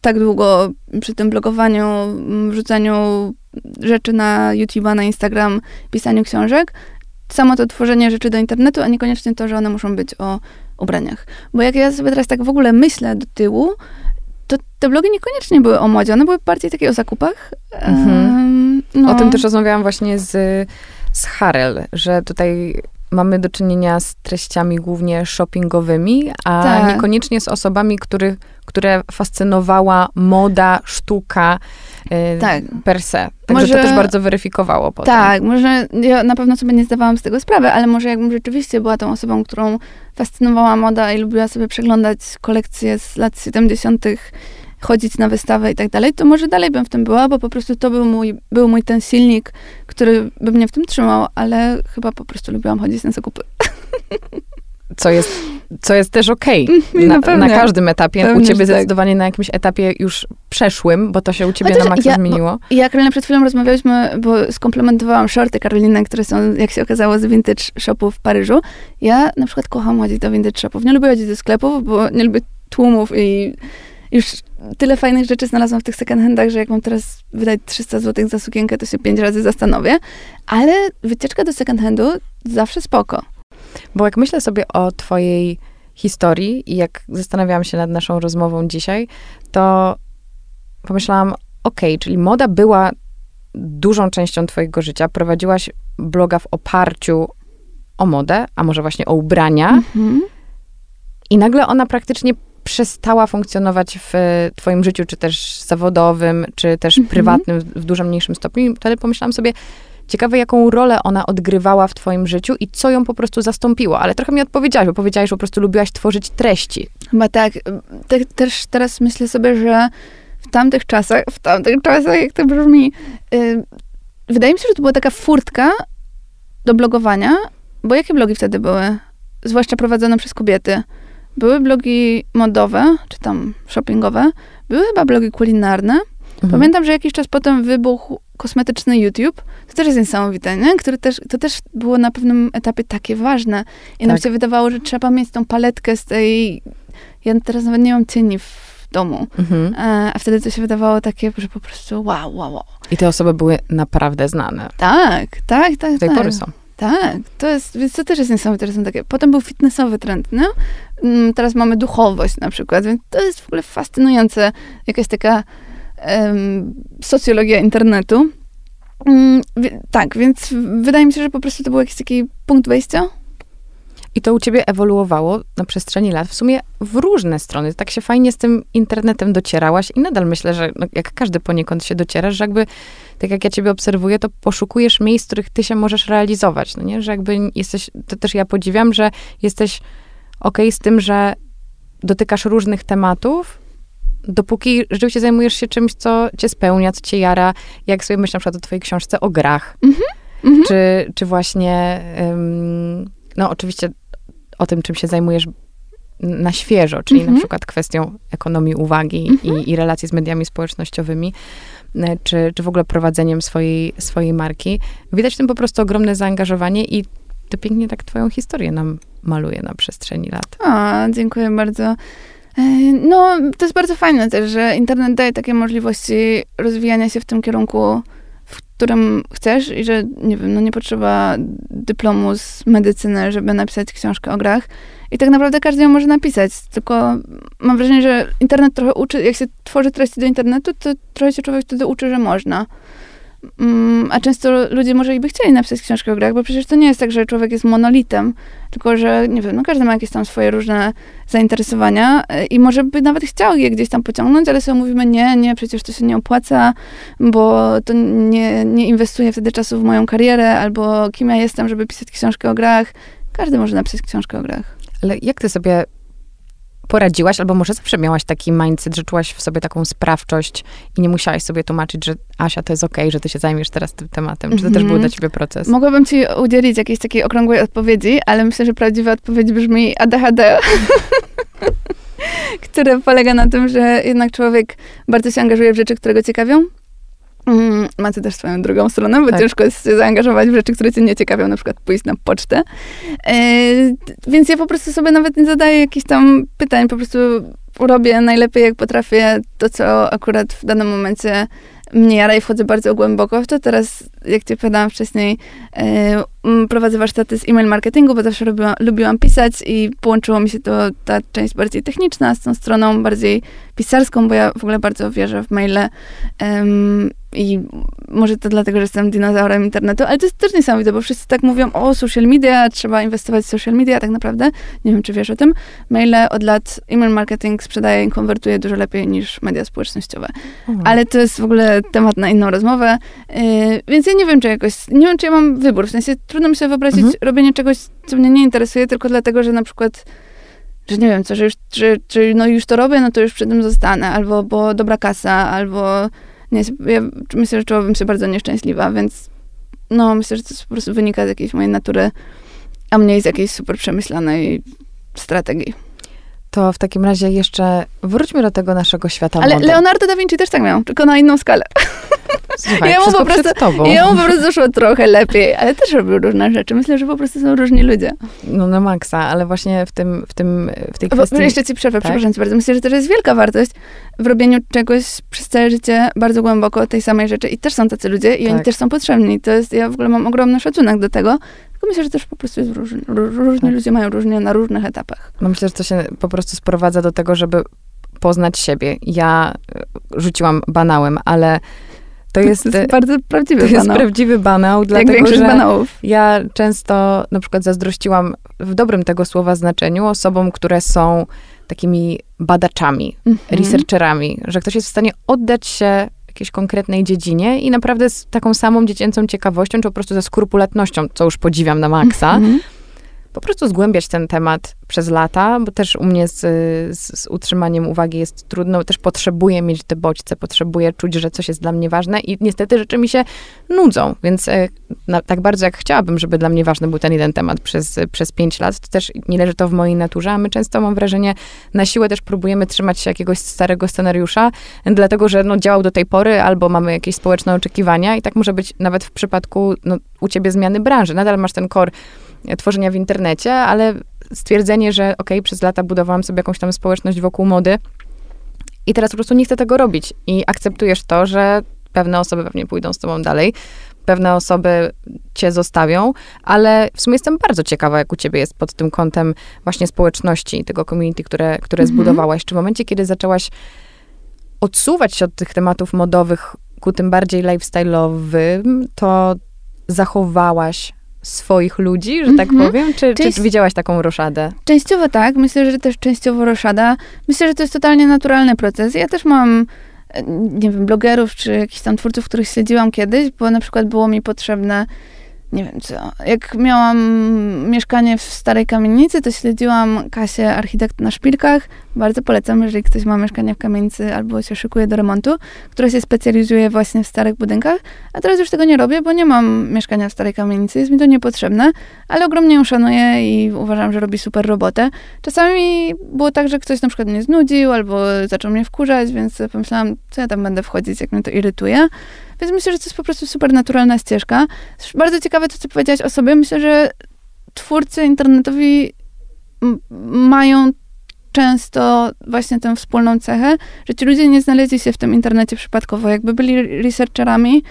Speaker 2: tak długo przy tym blogowaniu, wrzucaniu rzeczy na YouTube'a, na Instagram, pisaniu książek. Samo to tworzenie rzeczy do internetu, a niekoniecznie to, że one muszą być o ubraniach. Bo jak ja sobie teraz tak w ogóle myślę do tyłu, to te blogi niekoniecznie były o modzie, one były bardziej takie o zakupach. Mhm.
Speaker 1: no. O tym też rozmawiałam właśnie z, z Harel, że tutaj mamy do czynienia z treściami głównie shoppingowymi, a tak. niekoniecznie z osobami, których, które fascynowała moda, sztuka tak. per se. Także może, to też bardzo weryfikowało potem.
Speaker 2: Tak, może ja na pewno sobie nie zdawałam z tego sprawy, ale może jakbym rzeczywiście była tą osobą, którą fascynowała moda i lubiła sobie przeglądać kolekcje z lat 70., chodzić na wystawę i tak dalej, to może dalej bym w tym była, bo po prostu to był mój, był mój ten silnik, który by mnie w tym trzymał, ale chyba po prostu lubiłam chodzić na zakupy.
Speaker 1: Co jest, co jest też okej okay. na, no na, każdym etapie. Pewnie, u ciebie tak. zdecydowanie tak. na jakimś etapie już przeszłym, bo to się u ciebie Chociaż na maksa ja, zmieniło.
Speaker 2: Bo, ja, Karolina, przed chwilą rozmawialiśmy, bo skomplementowałam shorty Karoliny, które są, jak się okazało, z vintage shopów w Paryżu. Ja na przykład kocham chodzić do vintage shopów. Nie lubię chodzić do sklepów, bo nie lubię tłumów i już tyle fajnych rzeczy znalazłam w tych second handach, że jak mam teraz wydać 300 zł za sukienkę, to się pięć razy zastanowię. Ale wycieczka do second handu zawsze spoko.
Speaker 1: Bo jak myślę sobie o twojej historii i jak zastanawiałam się nad naszą rozmową dzisiaj, to pomyślałam, okej, okay, czyli moda była dużą częścią twojego życia. Prowadziłaś bloga w oparciu o modę, a może właśnie o ubrania. Mm-hmm. I nagle ona praktycznie przestała funkcjonować w twoim życiu, czy też zawodowym, czy też mm-hmm. prywatnym w dużo mniejszym stopniu. I wtedy pomyślałam sobie, Ciekawe, jaką rolę ona odgrywała w twoim życiu i co ją po prostu zastąpiło. Ale trochę mi odpowiedziałaś, bo powiedziałaś, że po prostu lubiłaś tworzyć treści.
Speaker 2: Chyba tak. Te, też teraz myślę sobie, że w tamtych czasach, w tamtych czasach, jak to brzmi, yy, wydaje mi się, że to była taka furtka do blogowania, bo jakie blogi wtedy były? Zwłaszcza prowadzone przez kobiety. Były blogi modowe, czy tam shoppingowe, były chyba blogi kulinarne. Mhm. Pamiętam, że jakiś czas potem wybuchł kosmetyczny YouTube, to też jest niesamowite, nie? Który też, to też było na pewnym etapie takie ważne. I tak. nam się wydawało, że trzeba mieć tą paletkę z tej... Ja teraz nawet nie mam cieni w domu. Mhm. E, a wtedy to się wydawało takie, że po prostu wow, wow, wow.
Speaker 1: I te osoby były naprawdę znane.
Speaker 2: Tak, tak, tak.
Speaker 1: Do tej
Speaker 2: tak.
Speaker 1: pory są.
Speaker 2: Tak, to jest, więc to też jest niesamowite, że są takie. Potem był fitnessowy trend, no? Teraz mamy duchowość na przykład, więc to jest w ogóle fascynujące. Jakaś taka socjologia internetu. Mm, tak, więc wydaje mi się, że po prostu to był jakiś taki punkt wejścia.
Speaker 1: I to u ciebie ewoluowało na przestrzeni lat, w sumie w różne strony. Tak się fajnie z tym internetem docierałaś i nadal myślę, że no, jak każdy poniekąd się docierasz, że jakby, tak jak ja ciebie obserwuję, to poszukujesz miejsc, w których ty się możesz realizować, no nie? Że jakby jesteś, to też ja podziwiam, że jesteś okej okay z tym, że dotykasz różnych tematów, dopóki rzeczywiście zajmujesz się czymś, co cię spełnia, co cię jara, jak sobie myślę na przykład o twojej książce o grach, mm -hmm. czy, czy właśnie, no oczywiście o tym, czym się zajmujesz na świeżo, czyli mhm. na przykład kwestią ekonomii uwagi mhm. i, i relacji z mediami społecznościowymi, e, czy, czy w ogóle prowadzeniem swojej, swojej marki. Widać w tym po prostu ogromne zaangażowanie i to pięknie tak twoją historię nam maluje na przestrzeni lat.
Speaker 2: A, dziękuję bardzo. E, no, to jest bardzo fajne też, że internet daje takie możliwości rozwijania się w tym kierunku, w którym chcesz i że, nie wiem, no nie potrzeba dyplomu z medycyny, żeby napisać książkę o grach. I tak naprawdę każdy ją może napisać, tylko mam wrażenie, że internet trochę uczy, jak się tworzy treści do internetu, to trochę się człowiek wtedy uczy, że można. Mm, a często ludzie może i by chcieli napisać książkę o grach, bo przecież to nie jest tak, że człowiek jest monolitem, tylko że, nie wiem, no każdy ma jakieś tam swoje różne zainteresowania e, i może by nawet chciał je gdzieś tam pociągnąć, ale sobie mówimy, nie, nie, przecież to się nie opłaca, bo to nie, nie inwestuje wtedy czasu w moją karierę, albo kim ja jestem, żeby pisać książkę o grach. Każdy może napisać książkę o grach.
Speaker 1: Ale jak ty sobie poradziłaś, albo może zawsze miałaś taki mindset, że czułaś w sobie taką sprawczość i nie musiałaś sobie tłumaczyć, że Asia, to jest okej, okay, że ty się zajmiesz teraz tym tematem. Czy to mm -hmm. też był dla ciebie proces?
Speaker 2: Mogłabym ci udzielić jakiejś takiej okrągłej odpowiedzi, ale myślę, że prawdziwa odpowiedź brzmi ADHD. które polega na tym, że jednak człowiek bardzo się angażuje w rzeczy, które go ciekawią, Mm, macie też swoją drugą stronę, bo tak. ciężko jest się zaangażować w rzeczy, które cię nie ciekawią, na przykład pójść na pocztę. E, więc ja po prostu sobie nawet nie zadaję jakichś tam pytań, po prostu robię najlepiej jak potrafię to, co akurat w danym momencie mnie jara i wchodzę bardzo głęboko w to. Teraz, jak ci powiedziałam wcześniej, e, prowadzę warsztaty z e-mail marketingu, bo zawsze lubiłam, lubiłam pisać i połączyło mi się to ta część bardziej techniczna z tą stroną bardziej pisarską, bo ja w ogóle bardzo wierzę w maile. Um, i może to dlatego, że jestem dinozaurem internetu, ale to jest też niesamowite, bo wszyscy tak mówią o social media, trzeba inwestować w social media, tak naprawdę, nie wiem, czy wiesz o tym, maile od lat, e-mail marketing sprzedaje i konwertuje dużo lepiej niż media społecznościowe. Mhm. Ale to jest w ogóle temat na inną rozmowę, yy, więc ja nie wiem, czy jakoś, nie wiem, czy ja mam wybór, w sensie trudno mi sobie wyobrazić mhm. robienie czegoś, co mnie nie interesuje, tylko dlatego, że na przykład że nie wiem, co, że już, że, że no już to robię, no to już przy tym zostanę, albo bo dobra kasa, albo nie, ja myślę, że czułabym się bardzo nieszczęśliwa, więc no, myślę, że to po prostu wynika z jakiejś mojej natury, a mniej z jakiejś super przemyślanej strategii.
Speaker 1: To w takim razie jeszcze wróćmy do tego naszego świata
Speaker 2: Ale
Speaker 1: mody.
Speaker 2: Leonardo da Vinci też tak miał, tylko na inną skalę.
Speaker 1: Słuchaj, ja mu po prostu, tobą.
Speaker 2: Ja mu po prostu doszło trochę lepiej, ale też robił różne rzeczy. Myślę, że po prostu są różni ludzie.
Speaker 1: No na maksa, ale właśnie w tym, w tym, w tej kwestii...
Speaker 2: Bo, jeszcze ci przerwę, tak? przepraszam cię bardzo. Myślę, że też jest wielka wartość w robieniu czegoś przez całe życie bardzo głęboko tej samej rzeczy i też są tacy ludzie i tak. oni też są potrzebni. To jest, ja w ogóle mam ogromny szacunek do tego, tylko myślę, że też po prostu jest różni, różni tak. ludzie mają różnie na różnych etapach.
Speaker 1: No myślę, że to się po prostu sprowadza do tego, żeby poznać siebie. Ja e, rzuciłam banałem, ale to jest,
Speaker 2: to jest bardzo prawdziwy
Speaker 1: to
Speaker 2: banał.
Speaker 1: jest prawdziwy banał, dlatego że banałów. ja często na przykład zazdrościłam w dobrym tego słowa znaczeniu osobom, które są takimi badaczami, mm -hmm. researcherami, że ktoś jest w stanie oddać się jakiejś konkretnej dziedzinie i naprawdę z taką samą dziecięcą ciekawością, czy po prostu ze skrupulatnością, co już podziwiam na maksa, mm -hmm po prostu zgłębiać ten temat przez lata, bo też u mnie z, z, z, utrzymaniem uwagi jest trudno, też potrzebuję mieć te bodźce, potrzebuję czuć, że coś jest dla mnie ważne i niestety rzeczy mi się nudzą, więc e, na, tak bardzo jak chciałabym, żeby dla mnie ważny był ten jeden temat przez, przez pięć lat, to też nie leży to w mojej naturze, a my często, mam wrażenie, na siłę też próbujemy trzymać się jakiegoś starego scenariusza, dlatego, że no, działał do tej pory, albo mamy jakieś społeczne oczekiwania i tak może być nawet w przypadku no, u ciebie zmiany branży. Nadal masz ten core tworzenia w internecie, ale stwierdzenie, że ok, przez lata budowałam sobie jakąś tam społeczność wokół mody i teraz po prostu nie chcę tego robić i akceptujesz to, że pewne osoby pewnie pójdą z tobą dalej, pewne osoby cię zostawią, ale w sumie jestem bardzo ciekawa, jak u ciebie jest pod tym kątem właśnie społeczności, tego community, które, które mhm. zbudowałaś. Czy w momencie, kiedy zaczęłaś odsuwać się od tych tematów modowych ku tym bardziej lifestyle'owym, to zachowałaś swoich ludzi, że tak mm -hmm. powiem? Czy, Część... czy widziałaś taką roszadę?
Speaker 2: Częściowo tak. Myślę, że też częściowo roszada. Myślę, że to jest totalnie naturalny proces. Ja też mam e, nie wiem, blogerów, czy jakichś tam twórców, których śledziłam kiedyś, bo na przykład było mi potrzebne nie wiem co. Jak miałam mieszkanie w starej kamienicy, to śledziłam Kasię, architekt na szpilkach. Bardzo polecam, jeżeli ktoś ma mieszkanie w kamienicy albo się szykuje do remontu, która się specjalizuje właśnie w starych budynkach. A teraz już tego nie robię, bo nie mam mieszkania w starej kamienicy, jest mi to niepotrzebne, ale ogromnie ją szanuję i uważam, że robi super robotę. Czasami było tak, że ktoś na przykład mnie znudził albo zaczął mnie wkurzać, więc pomyślałam, co ja tam będę wchodzić, jak mnie to irytuje. Więc myślę, że to jest po prostu super naturalna ścieżka. Bardzo ciekawe to, co powiedziałaś o sobie. Myślę, że twórcy internetowi mają często właśnie tę wspólną cechę, że ci ludzie nie znaleźli się w tym internecie przypadkowo. Jakby byli researcherami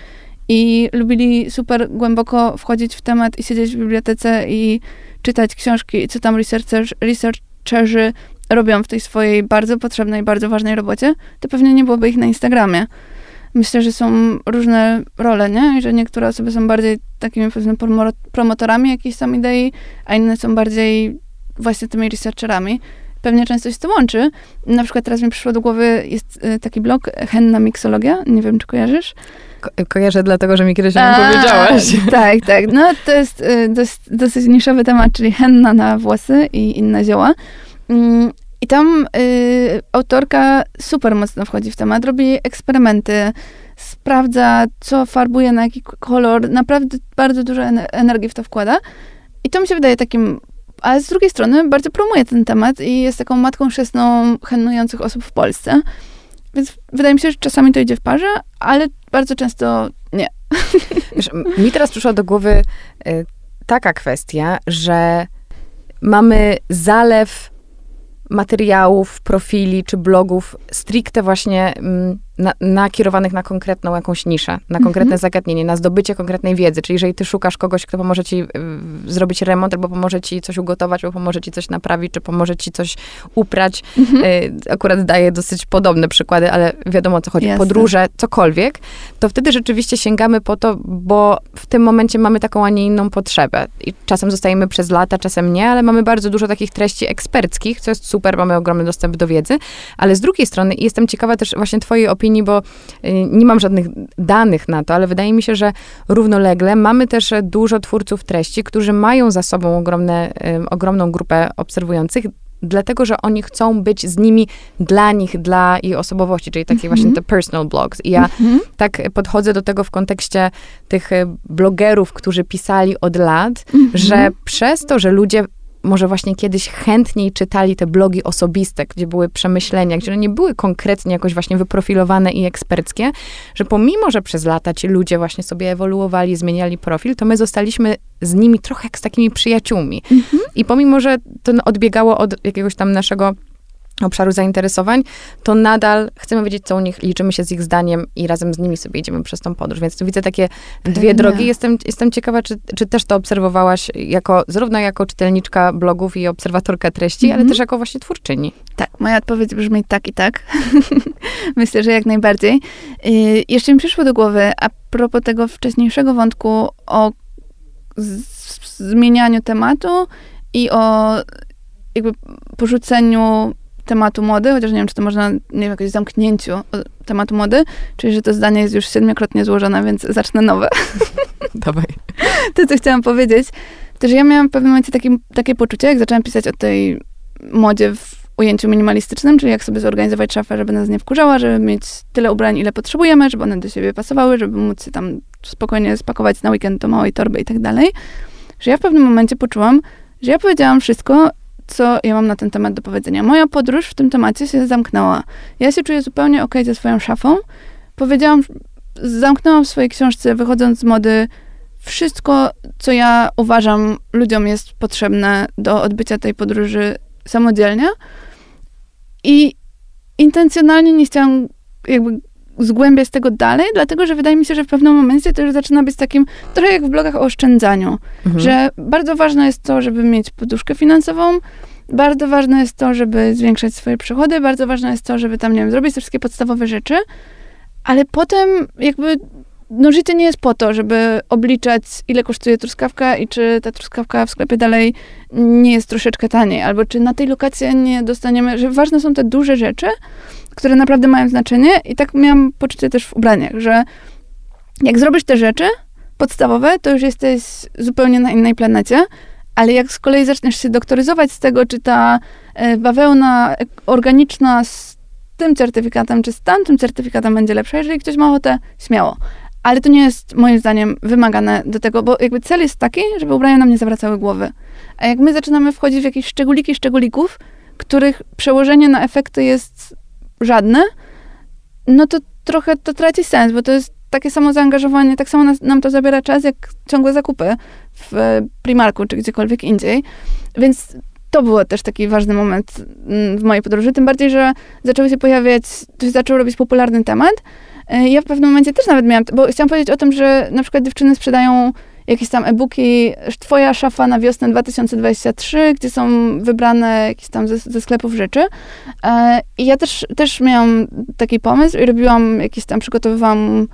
Speaker 2: i lubili super głęboko wchodzić w temat i siedzieć w bibliotece i czytać książki, co tam researcher, researcherzy robią w tej swojej bardzo potrzebnej, bardzo ważnej robocie, to pewnie nie byłoby ich na Instagramie myślę, że są różne role, nie? I że niektóre osoby są bardziej takimi, powiedzmy, promotorami jakiejś tam idei, a inne są bardziej właśnie tymi researcherami. Pewnie często się to łączy. Na przykład teraz mi przyszło do głowy, jest y, taki blog Henna Mixologia, nie wiem, czy kojarzysz?
Speaker 1: Ko kojarzę dlatego, że mi kiedyś o tym powiedziałaś.
Speaker 2: Tak, tak. No to jest y, dosyć, dosyć niszowy temat, czyli henna na włosy i inne zioła. I tam y, autorka super mocno wchodzi w temat, robi eksperymenty, sprawdza, co farbuje, na jaki kolor. Naprawdę bardzo dużo energii w to wkłada. I to mi się wydaje takim ale z drugiej strony bardzo promuje ten temat i jest taką matką chrzestną hennujących osób w Polsce. Więc wydaje mi się, że czasami to idzie w parze, ale bardzo często nie.
Speaker 1: Wiesz, mi teraz przyszła do głowy y, taka kwestia, że mamy zalew materiałów, profili czy blogów stricte właśnie mm, na, nakierowanych na konkretną jakąś niszę, na konkretne mhm. zagadnienie, na zdobycie konkretnej wiedzy. Czyli jeżeli ty szukasz kogoś, kto pomoże ci y, zrobić remont, albo pomoże ci coś ugotować, albo pomoże ci coś naprawić, czy pomoże ci coś uprać. Mhm. Y, akurat daję dosyć podobne przykłady, ale wiadomo o co chodzi. Jasne. Podróże, cokolwiek, to wtedy rzeczywiście sięgamy po to, bo w tym momencie mamy taką, a nie inną potrzebę. I czasem zostajemy przez lata, czasem nie, ale mamy bardzo dużo takich treści eksperckich, co jest super, mamy ogromny dostęp do wiedzy, ale z drugiej strony jestem ciekawa też właśnie twojej opinii opinii, bo y, nie mam żadnych danych na to, ale wydaje mi się, że równolegle mamy też dużo twórców treści, którzy mają za sobą ogromne, y, ogromną grupę obserwujących, dlatego, że oni chcą być z nimi dla nich, dla ich osobowości, czyli takie mm-hmm. właśnie te personal blogs. I ja mm-hmm. tak podchodzę do tego w kontekście tych blogerów, którzy pisali od lat, mm-hmm. że przez to, że ludzie może właśnie kiedyś chętniej czytali te blogi osobiste, gdzie były przemyślenia, gdzie one nie były konkretnie jakoś właśnie wyprofilowane i eksperckie, że pomimo, że przez lata ci ludzie właśnie sobie ewoluowali, zmieniali profil, to my zostaliśmy z nimi trochę jak z takimi przyjaciółmi. Mhm. I pomimo, że to odbiegało od jakiegoś tam naszego obszaru zainteresowań, to nadal chcemy wiedzieć, co u nich, liczymy się z ich zdaniem i razem z nimi sobie idziemy przez tą podróż. Więc tu widzę takie dwie drogi. Jestem, jestem ciekawa, czy, czy też to obserwowałaś jako, zarówno jako czytelniczka blogów i obserwatorka treści, ale mhm. też jako właśnie twórczyni.
Speaker 2: Tak, moja odpowiedź brzmi tak i tak. Myślę, że jak najbardziej. Yy, jeszcze mi przyszło do głowy, a propos tego wcześniejszego wątku o zmienianiu tematu i o jakby porzuceniu tematu mody, chociaż nie wiem, czy to można, nie wiem, jakoś zamknięciu tematu mody, czyli że to zdanie jest już siedmiokrotnie złożone, więc zacznę nowe.
Speaker 1: Dawaj.
Speaker 2: To, co chciałam powiedzieć, to, że ja miałam w pewnym momencie takie, takie poczucie, jak zaczęłam pisać o tej modzie w ujęciu minimalistycznym, czyli jak sobie zorganizować szafę, żeby nas nie wkurzała, żeby mieć tyle ubrań, ile potrzebujemy, żeby one do siebie pasowały, żeby móc się tam spokojnie spakować na weekend do małej torby i tak dalej, że ja w pewnym momencie poczułam, że ja powiedziałam wszystko co ja mam na ten temat do powiedzenia. Moja podróż w tym temacie się zamknęła. Ja się czuję zupełnie ok ze swoją szafą. Powiedziałam, zamknęłam w swojej książce, wychodząc z mody, wszystko, co ja uważam ludziom jest potrzebne do odbycia tej podróży samodzielnie. I intencjonalnie nie chciałam jakby zgłębiać tego dalej, dlatego że wydaje mi się, że w pewnym momencie to już zaczyna być takim trochę jak w blogach o oszczędzaniu, mhm. że bardzo ważne jest to, żeby mieć poduszkę finansową, bardzo ważne jest to, żeby zwiększać swoje przychody, bardzo ważne jest to, żeby tam, nie wiem, zrobić te wszystkie podstawowe rzeczy, ale potem jakby no życie nie jest po to, żeby obliczać, ile kosztuje truskawka i czy ta truskawka w sklepie dalej nie jest troszeczkę taniej, albo czy na tej lokacji nie dostaniemy, że ważne są te duże rzeczy, które naprawdę mają znaczenie i tak miałam poczucie też w ubraniach, że jak zrobisz te rzeczy, podstawowe, to już jesteś zupełnie na innej planecie, ale jak z kolei zaczniesz się doktoryzować z tego, czy ta e, bawełna organiczna z tym certyfikatem, czy z tamtym certyfikatem będzie lepsza, jeżeli ktoś ma ochotę, śmiało. Ale to nie jest moim zdaniem wymagane do tego, bo jakby cel jest taki, żeby ubrania nam nie zawracały głowy. A jak my zaczynamy wchodzić w jakieś szczególiki szczególików, których przełożenie na efekty jest żadne, no to trochę to traci sens, bo to jest takie samo zaangażowanie, tak samo nas, nam to zabiera czas, jak ciągłe zakupy w Primarku czy gdziekolwiek indziej. Więc to był też taki ważny moment mm, w mojej podróży, tym bardziej, że zaczęły się pojawiać, to się zaczął robić popularny temat. E, ja w pewnym momencie też nawet miałam, bo chciałam powiedzieć o tym, że na przykład dziewczyny sprzedają jakieś tam e-booki, twoja szafa na wiosnę 2023, gdzie są wybrane jakieś tam ze, ze sklepów rzeczy. E, I ja też, też miałam taki pomysł i robiłam jakieś tam, przygotowywałam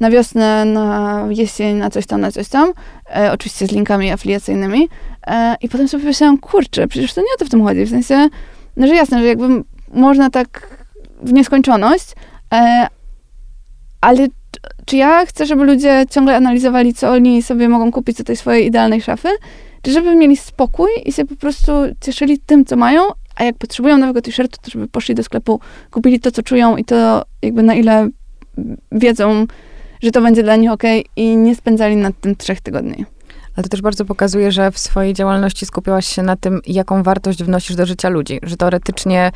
Speaker 2: na wiosnę, na jesień, na coś tam, na coś tam. E, oczywiście z linkami afiliacyjnymi. E, I potem sobie pomyślałam, kurczę, przecież to nie o to w tym chodzi. W sensie, no że jasne, że jakby można tak w nieskończoność, e, ale czy ja chcę, żeby ludzie ciągle analizowali, co oni sobie mogą kupić do tej swojej idealnej szafy, czy żeby mieli spokój i się po prostu cieszyli tym, co mają, a jak potrzebują nowego t-shirtu, to żeby poszli do sklepu, kupili to, co czują i to jakby na ile wiedzą, że to będzie dla nich ok i nie spędzali nad tym trzech tygodni.
Speaker 1: Ale to też bardzo pokazuje, że w swojej działalności skupiałaś się na tym, jaką wartość wnosisz do życia ludzi. Że teoretycznie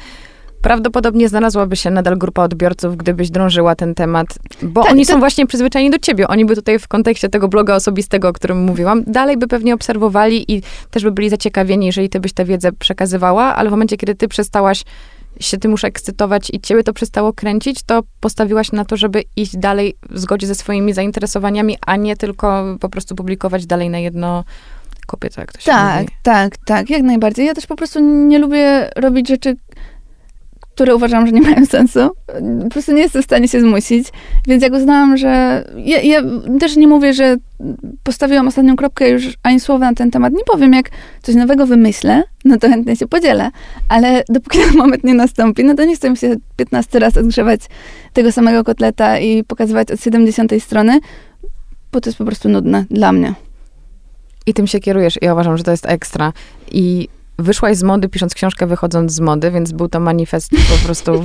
Speaker 1: prawdopodobnie znalazłaby się nadal grupa odbiorców, gdybyś drążyła ten temat, bo tak, oni to... są właśnie przyzwyczajeni do ciebie. Oni by tutaj w kontekście tego bloga osobistego, o którym mówiłam, dalej by pewnie obserwowali i też by byli zaciekawieni, jeżeli ty byś tę wiedzę przekazywała, ale w momencie, kiedy ty przestałaś się tym już ekscytować i ciebie to przestało kręcić, to postawiłaś na to, żeby iść dalej w zgodzie ze swoimi zainteresowaniami, a nie tylko po prostu publikować dalej na jedno to się
Speaker 2: tak,
Speaker 1: mówi.
Speaker 2: Tak, tak, jak najbardziej. Ja też po prostu nie lubię robić rzeczy, które uważam, że nie mają sensu. Po prostu nie jestem w stanie się zmusić. Więc jak uznałam, że. Ja, ja, też nie mówię, że postawiłam ostatnią kropkę już ani słowa na ten temat. Nie powiem, jak coś nowego wymyślę, no to chętnie się podzielę. Ale dopóki ten moment nie nastąpi, no to nie chcę mi się 15 raz odgrzewać tego samego kotleta i pokazywać od 70 strony, bo to jest po prostu nudne dla mnie.
Speaker 1: I tym się kierujesz. Ja uważam, że to jest ekstra. I wyszłaś z mody, pisząc książkę, wychodząc z mody, więc był to manifest po prostu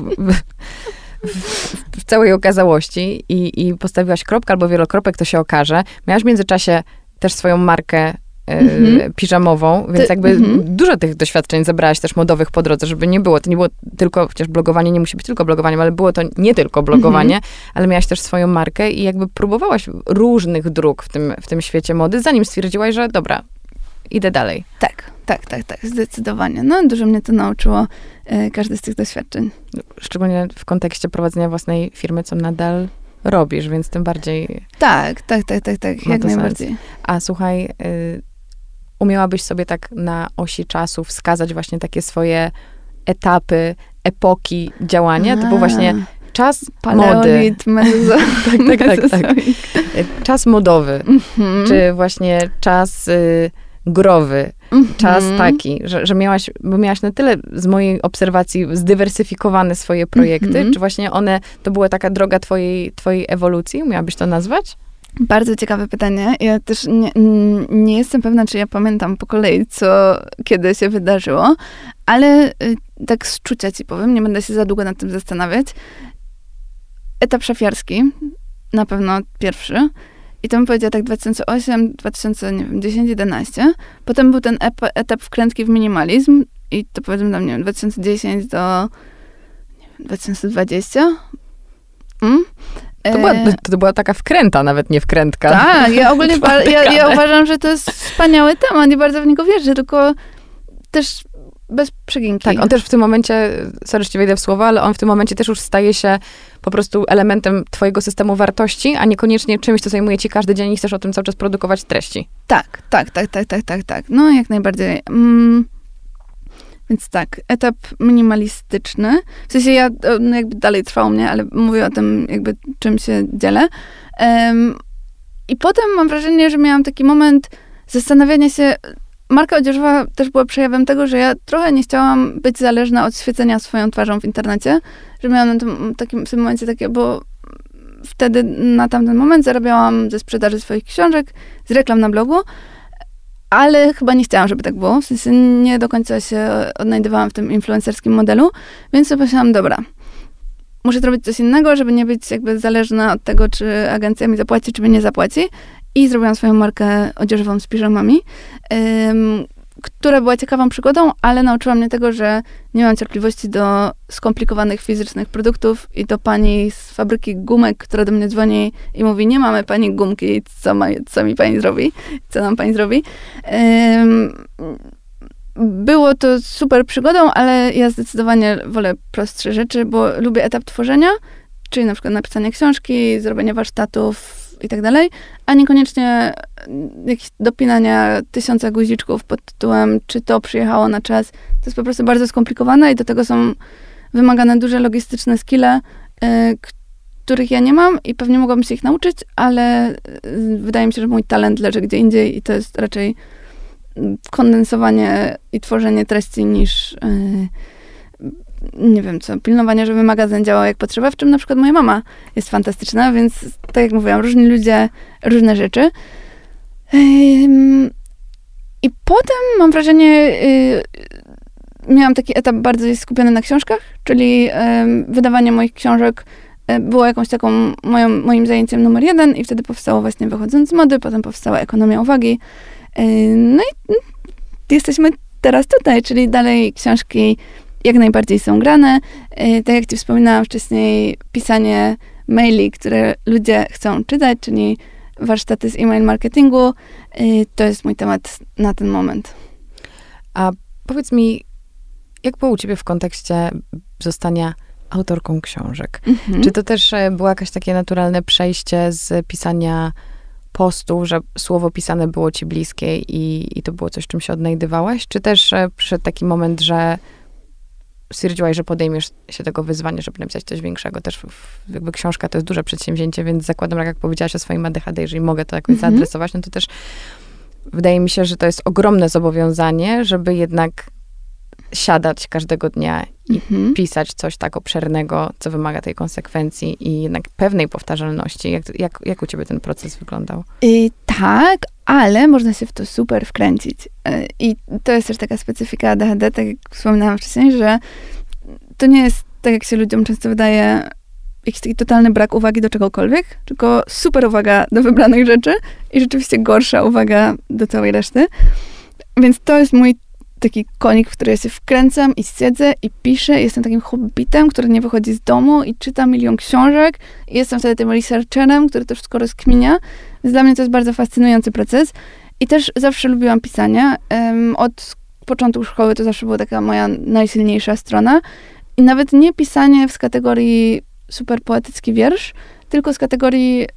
Speaker 1: w, całej okazałości i, i postawiłaś kropkę albo wielokropek, to się okaże. Miałaś w międzyczasie też swoją markę mm-hmm. piżamową, więc Ty, jakby mm-hmm. dużo tych doświadczeń zebrałaś też modowych po drodze, żeby nie było, to nie było tylko, chociaż blogowanie nie musi być tylko blogowaniem, ale było to nie tylko blogowanie, mm-hmm. ale miałaś też swoją markę i jakby próbowałaś różnych dróg w tym, w tym świecie mody, zanim stwierdziłaś, że dobra, idę dalej.
Speaker 2: Tak, tak, tak, tak, zdecydowanie. No, dużo mnie to nauczyło, e, każde z tych doświadczeń.
Speaker 1: Szczególnie w kontekście prowadzenia własnej firmy, co nadal robisz, więc tym bardziej...
Speaker 2: Tak, tak, tak, tak, tak, jak najbardziej. Sens.
Speaker 1: A słuchaj, y, umiałabyś sobie tak na osi czasu wskazać właśnie takie swoje etapy, epoki działania? To był właśnie czas
Speaker 2: Paleolit,
Speaker 1: mody. tak, tak, tak, tak. Czas modowy, mm-hmm. czy właśnie czas y, growy, mm-hmm. czas taki, że, że miałaś, bo miałaś na tyle z mojej obserwacji zdywersyfikowane swoje projekty, mm-hmm. czy właśnie one, to była taka droga twojej, twojej ewolucji, umiałabyś to nazwać?
Speaker 2: Bardzo ciekawe pytanie. Ja też nie, nie, jestem pewna, czy ja pamiętam po kolei, co kiedy się wydarzyło, ale y, tak z czucia ci powiem, nie będę się za długo nad tym zastanawiać. Etap szafiarski, na pewno pierwszy. I to bym powiedziała tak 2008, 2010, 11. Potem był ten etap wkrętki w minimalizm i to powiedzmy tam, nie wiem, 2010 do nie wiem, 2020. Mm?
Speaker 1: To była, e, to była taka wkręta, nawet nie wkrętka.
Speaker 2: Tak, ja ogólnie ja, ja uważam, że to jest wspaniały temat i bardzo w niego wierzę, tylko też bez przeginki.
Speaker 1: Tak, on też w tym momencie, sorry, że wejdę w słowa, ale on w tym momencie też już staje się po prostu elementem twojego systemu wartości, a niekoniecznie czymś, co zajmuje ci każdy dzień i chcesz o tym cały czas produkować treści.
Speaker 2: Tak, tak, tak, tak, tak, tak, tak. No, jak najbardziej. Mm. Więc tak, etap minimalistyczny. W sensie ja, no jakby dalej trwał mnie, ale mówię o tym jakby czym się dzielę. Um, I potem mam wrażenie, że miałam taki moment zastanawiania się, marka odzieżowa też była przejawem tego, że ja trochę nie chciałam być zależna od świecenia swoją twarzą w internecie, że miałam na tym, takim, w tym momencie takie, bo wtedy na tamten moment zarabiałam ze sprzedaży swoich książek, z reklam na blogu, ale chyba nie chciałam, żeby tak było. W sensie nie do końca się odnajdywałam w tym influencerskim modelu, więc pomyślałam, dobra, muszę zrobić coś innego, żeby nie być jakby zależna od tego, czy agencja mi zapłaci, czy mi nie zapłaci. I zrobiłam swoją markę odzieżową z piżamami, która była ciekawą przygodą, ale nauczyła mnie tego, że nie mam cierpliwości do skomplikowanych fizycznych produktów i do pani z fabryki gumek, która do mnie dzwoni i mówi, nie mamy pani gumki, co, ma, co mi pani zrobi, co nam pani zrobi. było to super przygodą, ale ja zdecydowanie wolę prostsze rzeczy, bo lubię etap tworzenia, czyli na przykład napisanie książki, zrobienie warsztatów, i tak dalej, a niekoniecznie jakieś dopinania tysiąca guziczków pod tytułem, czy to przyjechało na czas. To jest po prostu bardzo skomplikowane i do tego są wymagane duże logistyczne skille, y, których ja nie mam i pewnie mogłabym się ich nauczyć, ale y, wydaje mi się, że mój talent leży gdzie indziej i to jest raczej kondensowanie i tworzenie treści niż y, nie wiem co, pilnowanie, żeby magazyn działał jak potrzeba, w czym na przykład moja mama jest fantastyczna, więc tak jak mówiłam, różni ludzie, różne rzeczy. I potem mam wrażenie, y, miałam taki etap bardzo skupiony na książkach, czyli wydawanie moich książek e, było jakąś taką moją, moim zajęciem numer jeden i wtedy powstało właśnie Wychodząc z mody, potem powstała Ekonomia Uwagi. No i jesteśmy teraz tutaj, czyli dalej książki jak najbardziej są grane. Y, tak jak ci wspominałam wcześniej, pisanie maili, które ludzie chcą czytać, czyli warsztaty z e-mail marketingu, y, to jest mój temat na ten moment.
Speaker 1: A powiedz mi, jak było u ciebie w kontekście zostania autorką książek? Mhm. Czy to też e, było jakieś takie naturalne przejście z pisania postu, że słowo pisane było ci bliskie i, i to było coś, czym się odnajdywałaś? Czy też e, przyszedł taki moment, że stwierdziłaś, że podejmiesz się tego wyzwania, żeby napisać coś większego. Też jakby książka to jest duże przedsięwzięcie, więc zakładam, jak powiedziałaś o swoim ADHD, jeżeli mogę to jakoś mhm. zaadresować, no to też wydaje mi się, że to jest ogromne zobowiązanie, żeby jednak siadać każdego dnia i mhm. pisać coś tak obszernego, co wymaga tej konsekwencji i jednak pewnej powtarzalności. Jak, jak, jak u ciebie ten proces wyglądał?
Speaker 2: I tak, ale można się w to super wkręcić. Y, I to jest też taka specyfika ADHD, tak jak wspominałam wcześniej, że to nie jest, tak jak się ludziom często wydaje, jakiś taki totalny brak uwagi do czegokolwiek, tylko super uwaga do wybranych rzeczy i rzeczywiście gorsza uwaga do całej reszty. Więc to jest mój taki konik, w który ja się wkręcam i siedzę i piszę. Jestem takim hobbitem, który nie wychodzi z domu i czyta milion książek. I jestem wtedy tym researcherem, który to wszystko rozkminia. Więc dla mnie to jest bardzo fascynujący proces. I też zawsze lubiłam pisanie. Um, od początku szkoły to zawsze była taka moja najsilniejsza strona. I nawet nie pisanie w kategorii super poetycki wiersz, tylko z kategorii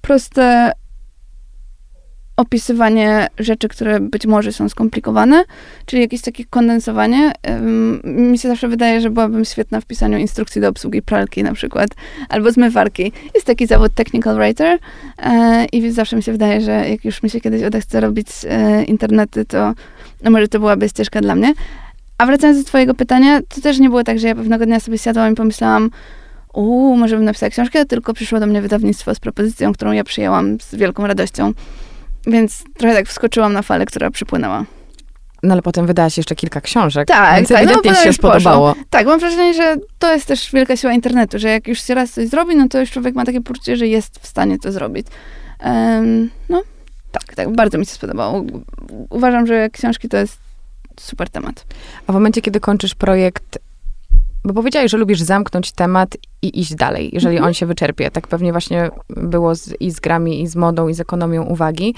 Speaker 2: proste opisywanie rzeczy, które być może są skomplikowane, czyli jakieś takie kondensowanie. Mi się zawsze wydaje, że byłabym świetna w pisaniu instrukcji do obsługi pralki na przykład, albo zmywarki. Jest taki zawód technical writer e, i zawsze mi się wydaje, że jak już mi się kiedyś odechce robić e, internety, to no może to byłaby ścieżka dla mnie. A wracając do twojego pytania, to też nie było tak, że ja pewnego dnia sobie siadłam i pomyślałam, uuu, może bym napisała książkę, tylko przyszło do mnie wydawnictwo z propozycją, którą ja przyjęłam z wielką radością. Więc trochę tak wskoczyłam na falę, która przypłynęła.
Speaker 1: No ale potem wydałaś jeszcze kilka książek.
Speaker 2: Tak,
Speaker 1: więc
Speaker 2: tak.
Speaker 1: no, się spodobało.
Speaker 2: Poszło. Tak, mam wrażenie, że to jest też wielka siła internetu, że jak już się raz coś zrobi, no to już człowiek ma takie poczucie, że jest w stanie to zrobić. Um, no, tak, tak, bardzo mi się spodobało. Uważam, że książki to jest super temat.
Speaker 1: A w momencie, kiedy kończysz projekt, bo powiedziałeś, że lubisz zamknąć temat i iść dalej, jeżeli mhm. on się wyczerpie. Tak pewnie właśnie było z, i z grami, i z modą, i z ekonomią uwagi.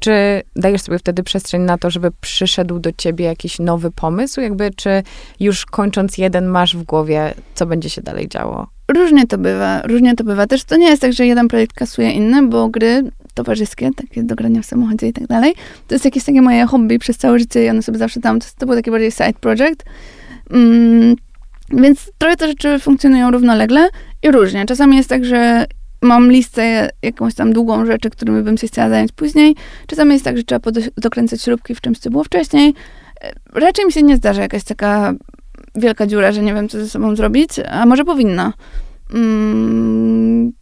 Speaker 1: Czy dajesz sobie wtedy przestrzeń na to, żeby przyszedł do ciebie jakiś nowy pomysł? Jakby, czy już kończąc jeden masz w głowie, co będzie się dalej działo?
Speaker 2: Różnie to bywa, różnie to bywa. Też to nie jest tak, że jeden projekt kasuje inny, bo gry towarzyskie, takie do grania w samochodzie i tak dalej, to jest jakieś takie moje hobby przez całe życie i one sobie zawsze tam, to, to był taki bardziej side project. Mm, więc trochę te rzeczy funkcjonują równolegle i różnie. Czasami jest tak, że mam listę jakąś tam długą rzeczy, którymi bym się chciała zająć później. Czasami jest tak, że trzeba dokręcać śrubki w czymś, co było wcześniej. E, raczej mi się nie zdarza jakaś taka wielka dziura, że nie wiem, co ze sobą zrobić, a może powinna. Mm,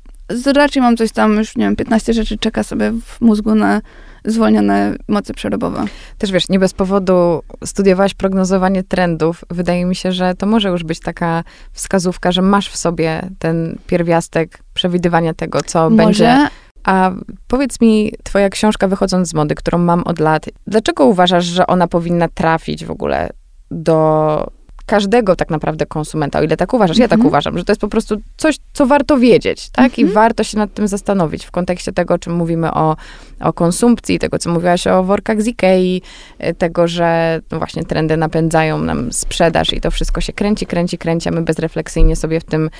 Speaker 2: raczej mam coś tam, już nie wiem, 15 rzeczy czeka sobie w mózgu na zwolnione moce przerobowe.
Speaker 1: Też wiesz, nie bez powodu studiowałaś prognozowanie trendów. Wydaje mi się, że to może już być taka wskazówka, że masz w sobie ten pierwiastek przewidywania tego, co
Speaker 2: Może,
Speaker 1: będzie. A powiedz mi, twoja książka wychodząc z mody, którą mam od lat, dlaczego uważasz, że ona powinna trafić w ogóle do każdego tak naprawdę konsumenta, o ile tak uważasz, ja tak
Speaker 2: Mhm.
Speaker 1: uważam, że to jest po prostu coś, co warto wiedzieć, tak? I
Speaker 2: Mhm.
Speaker 1: warto się nad tym zastanowić w kontekście tego, o czym mówimy o, o konsumpcji, tego, co mówiłaś o workach z Ikei, y, tego, że no właśnie trendy napędzają nam sprzedaż i to wszystko się kręci, kręci, kręci, a my bezrefleksyjnie sobie w tym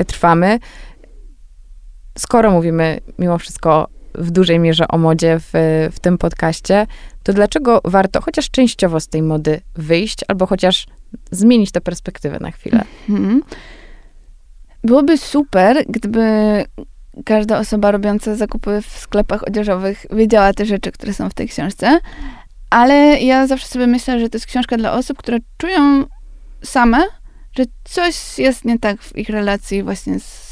Speaker 1: y, trwamy. Skoro mówimy mimo wszystko w dużej mierze o modzie w, w tym podcaście, to dlaczego warto chociaż częściowo z tej mody wyjść, albo chociaż zmienić tę perspektywę na chwilę?
Speaker 2: Mhm. Byłoby super, gdyby każda osoba robiąca zakupy w sklepach odzieżowych wiedziała te rzeczy, które są w tej książce, ale ja zawsze sobie myślę, że to jest książka dla osób, które czują same, że coś jest nie tak w ich relacji właśnie z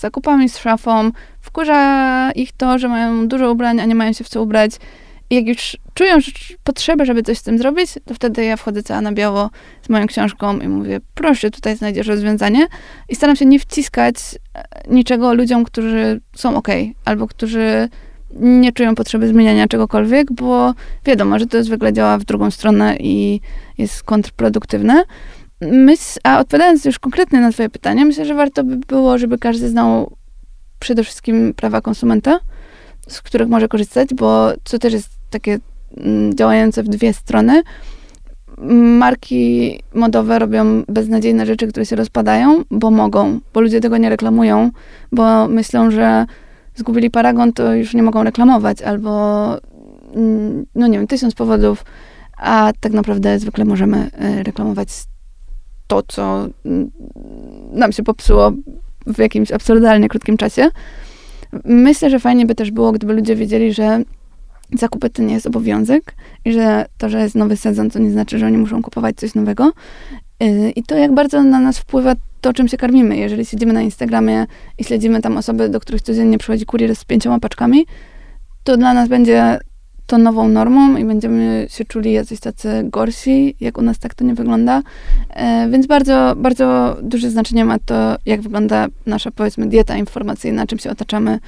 Speaker 2: zakupami, z szafą. Wkurza ich to, że mają dużo ubrań, a nie mają się w co ubrać. Jak już czują że- potrzebę, żeby coś z tym zrobić, to wtedy ja wchodzę cała na biało z moją książką i mówię, proszę, tutaj znajdziesz rozwiązanie. I staram się nie wciskać e, niczego ludziom, którzy są ok, albo którzy nie czują potrzeby zmieniania czegokolwiek, bo wiadomo, że to zwykle działa w drugą stronę i jest kontrproduktywne. Myśl, a odpowiadając już konkretnie na twoje pytanie, myślę, że warto by było, żeby każdy znał przede wszystkim prawa konsumenta, z których może korzystać, bo to też jest takie mm, działające w dwie strony. Marki modowe robią beznadziejne rzeczy, które się rozpadają, bo mogą, bo ludzie tego nie reklamują, bo myślą, że zgubili paragon, to już nie mogą reklamować, albo mm, no nie wiem, tysiąc powodów, a tak naprawdę zwykle możemy e, reklamować to, co mm, nam się popsuło w jakimś absurdalnie krótkim czasie. Myślę, że fajnie by też było, gdyby ludzie wiedzieli, że zakupy to nie jest obowiązek i że to, że jest nowy sezon, to nie znaczy, że oni muszą kupować coś nowego. Yy, I to, jak bardzo na nas wpływa to, czym się karmimy. Jeżeli siedzimy na Instagramie i śledzimy tam osoby, do których codziennie przychodzi kurier z pięcioma paczkami, to dla nas będzie to nową normą i będziemy się czuli jacyś tacy gorsi, jak u nas tak to nie wygląda. E, więc bardzo, bardzo duże znaczenie ma to, jak wygląda nasza, powiedzmy, dieta informacyjna, czym się otaczamy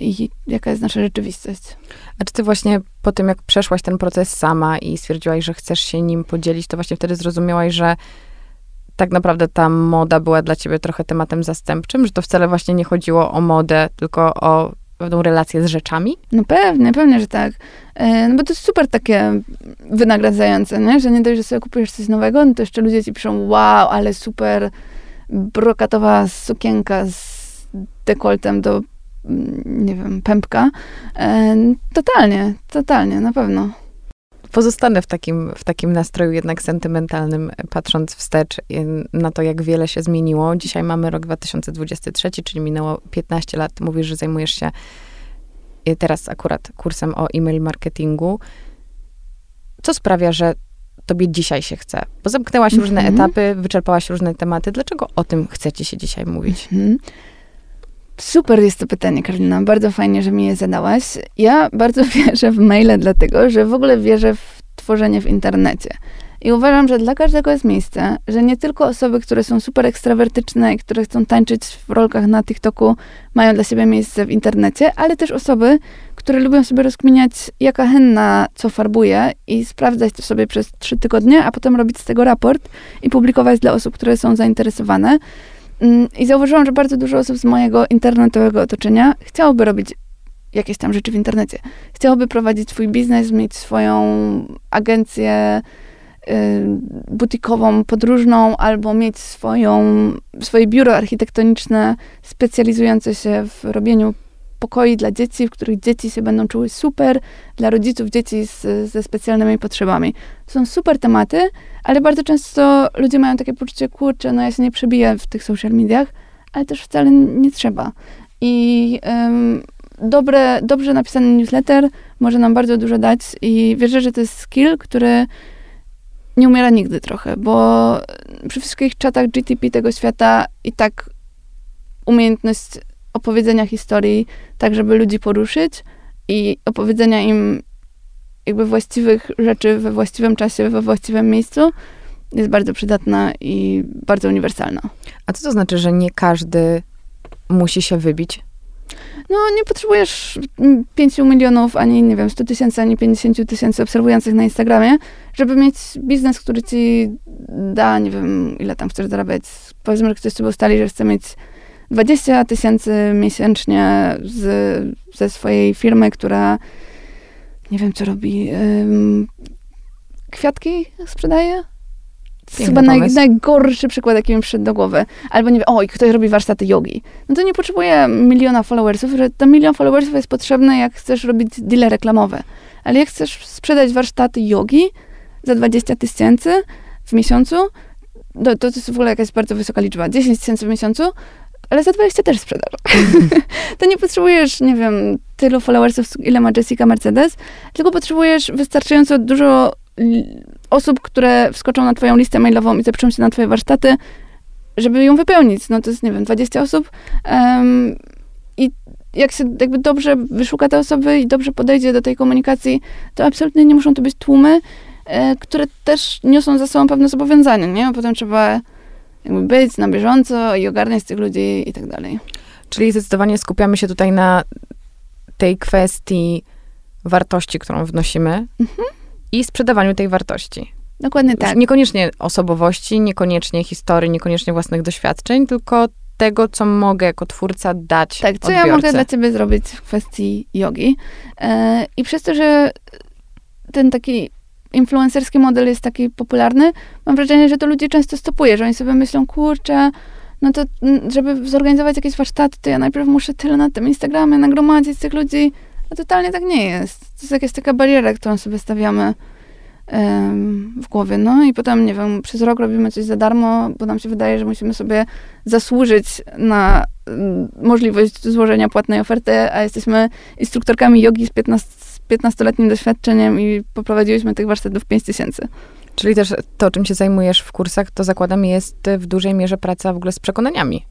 Speaker 2: i jaka jest nasza rzeczywistość.
Speaker 1: A czy ty właśnie po tym, jak przeszłaś ten proces sama i stwierdziłaś, że chcesz się nim podzielić, to właśnie wtedy zrozumiałaś, że tak naprawdę ta moda była dla ciebie trochę tematem zastępczym, że to wcale właśnie nie chodziło o modę, tylko o pewną relację z rzeczami?
Speaker 2: No pewnie, pewnie, że tak. E, No bo to jest super takie wynagradzające, nie? że nie dość, że sobie kupujesz coś nowego, no to jeszcze ludzie ci piszą, wow, ale super brokatowa sukienka z dekoltem do, nie wiem, pępka. E, Totalnie, totalnie, na pewno.
Speaker 1: Pozostanę w takim, w takim nastroju jednak sentymentalnym, patrząc wstecz na to, jak wiele się zmieniło. Dzisiaj mamy rok 2023, czyli minęło 15 lat. Mówisz, że zajmujesz się y, teraz akurat kursem o e-mail marketingu. Co sprawia, że tobie dzisiaj się chce? Bo zamknęłaś różne
Speaker 2: Mhm.
Speaker 1: etapy, wyczerpałaś różne tematy. Dlaczego o tym chcecie się dzisiaj mówić?
Speaker 2: Mhm. Super jest to pytanie, Karolina. Bardzo fajnie, że mi je zadałaś. Ja bardzo wierzę w maile, dlatego że w ogóle wierzę w tworzenie w internecie. I uważam, że dla każdego jest miejsce, że nie tylko osoby, które są super ekstrawertyczne i które chcą tańczyć w rolkach na TikToku, mają dla siebie miejsce w internecie, ale też osoby, które lubią sobie rozkminiać, jaka henna co farbuje i sprawdzać to sobie przez trzy tygodnie, a potem robić z tego raport i publikować dla osób, które są zainteresowane. Mm, I zauważyłam, że bardzo dużo osób z mojego internetowego otoczenia chciałoby robić jakieś tam rzeczy w internecie. Chciałoby prowadzić swój biznes, mieć swoją agencję y, butikową, podróżną, albo mieć swoją, swoje biuro architektoniczne specjalizujące się w robieniu pokoi dla dzieci, w których dzieci się będą czuły super, dla rodziców dzieci z, ze specjalnymi potrzebami. Są super tematy, ale bardzo często ludzie mają takie poczucie, kurczę, no ja się nie przebiję w tych social mediach, ale też wcale nie trzeba. I em, dobre, dobrze napisany newsletter może nam bardzo dużo dać i wierzę, że to jest skill, który nie umiera nigdy trochę, bo przy wszystkich czatach GTP tego świata i tak umiejętność opowiedzenia historii, tak żeby ludzi poruszyć i opowiedzenia im jakby właściwych rzeczy we właściwym czasie, we właściwym miejscu, jest bardzo przydatna i bardzo uniwersalna.
Speaker 1: A co to znaczy, że nie każdy musi się wybić?
Speaker 2: No, nie potrzebujesz 5 milionów, ani nie wiem, 100 tysięcy, ani 50 tysięcy obserwujących na Instagramie, żeby mieć biznes, który ci da, nie wiem, ile tam chcesz zarabiać. Powiedzmy, że ktoś sobie ustali, że chce mieć 20 tysięcy miesięcznie z, ze swojej firmy, która nie wiem, co robi. Kwiatki sprzedaje? To chyba naj, najgorszy przykład, jaki mi przyszedł do głowy. Albo nie wiem, o, i ktoś robi warsztaty jogi. No to nie potrzebuje miliona followersów, że ten milion followersów jest potrzebny, jak chcesz robić deale reklamowe. Ale jak chcesz sprzedać warsztaty jogi za 20 tysięcy w miesiącu, to, to jest w ogóle jakaś bardzo wysoka liczba. 10 tysięcy w miesiącu, ale za 20 też sprzedasz. to nie potrzebujesz, nie wiem, tylu followersów, ile ma Jessica Mercedes, tylko potrzebujesz wystarczająco dużo osób, które wskoczą na twoją listę mailową i zapiszą się na twoje warsztaty, żeby ją wypełnić. No to jest, nie wiem, 20 osób. Um, I jak się jakby dobrze wyszuka te osoby i dobrze podejdzie do tej komunikacji, to absolutnie nie muszą to być tłumy, e, które też niosą za sobą pewne zobowiązania, nie? Potem trzeba jakby być na bieżąco i ogarniać tych ludzi i tak dalej.
Speaker 1: Czyli zdecydowanie skupiamy się tutaj na tej kwestii wartości, którą wnosimy mhm. i sprzedawaniu tej wartości.
Speaker 2: Dokładnie tak.
Speaker 1: Niekoniecznie osobowości, niekoniecznie historii, niekoniecznie własnych doświadczeń, tylko tego, co mogę jako twórca dać
Speaker 2: Tak, co odbiorcy. ja mogę dla ciebie zrobić w kwestii jogi. Yy, I przez to, że ten taki influencerski model jest taki popularny, mam wrażenie, że to ludzie często stopuje, że oni sobie myślą, kurczę, no to żeby zorganizować jakieś warsztaty, to ja najpierw muszę tyle na tym Instagramie nagromadzić tych ludzi, a totalnie tak nie jest. To jest jakaś taka bariera, którą sobie stawiamy w głowie. No i potem, nie wiem, przez rok robimy coś za darmo, bo nam się wydaje, że musimy sobie zasłużyć na możliwość złożenia płatnej oferty, a jesteśmy instruktorkami jogi z 15 15-letnim doświadczeniem i poprowadziłyśmy tych warsztatów 5 tysięcy.
Speaker 1: Czyli też to, czym się zajmujesz w kursach, to zakładam jest w dużej mierze praca w ogóle z przekonaniami.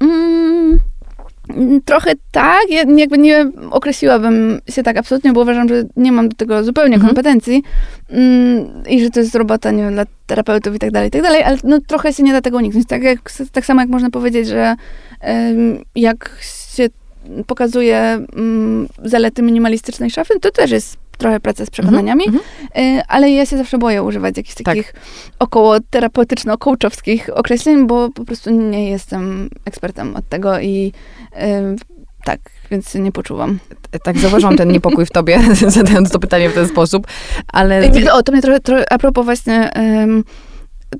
Speaker 1: Mm,
Speaker 2: trochę tak. Ja jakby nie określiłabym się tak absolutnie, bo uważam, że nie mam do tego zupełnie mhm. kompetencji mm, i że to jest robota, nie wiem, dla terapeutów i tak dalej, i tak dalej, ale no, trochę się nie da tego uniknąć. Tak, jak, tak samo jak można powiedzieć, że jak się pokazuje mm, zalety minimalistycznej szafy, to też jest trochę praca z przekonaniami, mm -hmm. ale ja się zawsze boję używać jakichś tak. takich tak. około terapeutyczno-coachowskich określeń, bo po prostu nie jestem ekspertem od tego i y, tak, więc nie poczuwam.
Speaker 1: Tak, zauważyłam ten niepokój w tobie, zadając to pytanie w ten sposób, ale...
Speaker 2: O, to mnie trochę, trochę a propos właśnie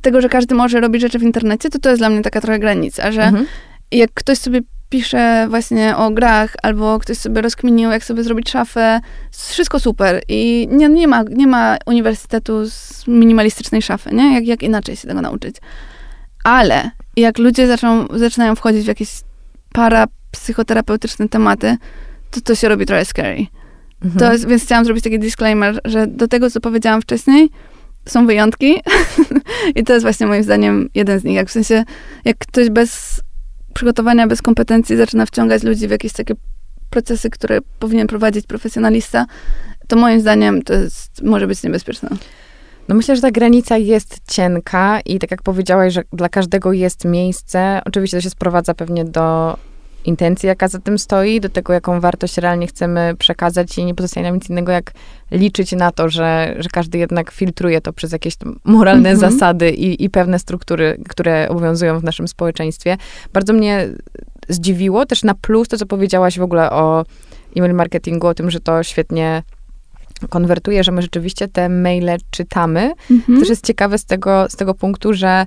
Speaker 2: tego, że każdy może robić rzeczy w internecie, to to jest dla mnie taka trochę granica, że -hmm. Jak ktoś sobie pisze właśnie o grach, albo ktoś sobie rozkminił, jak sobie zrobić szafę. Wszystko super. I nie, nie, ma, nie ma uniwersytetu z minimalistycznej szafy, nie? Jak, jak inaczej się tego nauczyć. Ale jak ludzie zaczną, zaczynają wchodzić w jakieś parapsychoterapeutyczne tematy, to to się robi trochę scary. Mhm. To jest, więc chciałam zrobić taki disclaimer, że do tego, co powiedziałam wcześniej, są wyjątki. I to jest właśnie moim zdaniem jeden z nich. Jak w sensie, jak ktoś bez przygotowania bez kompetencji zaczyna wciągać ludzi w jakieś takie procesy, które powinien prowadzić profesjonalista, to moim zdaniem to jest, może być niebezpieczne.
Speaker 1: No myślę, że ta granica jest cienka i tak jak powiedziałaś, że dla każdego jest miejsce. Oczywiście to się sprowadza pewnie do intencji, jaka za tym stoi, do tego, jaką wartość realnie chcemy przekazać i nie pozostaje nam nic innego, jak liczyć na to, że, że każdy jednak filtruje to przez jakieś moralne mhm. zasady i, i pewne struktury, które obowiązują w naszym społeczeństwie. Bardzo mnie zdziwiło też na plus to, co powiedziałaś w ogóle o e-mail marketingu, o tym, że to świetnie konwertuje, że my rzeczywiście te maile czytamy. Mhm. To też jest ciekawe z tego, z tego punktu, że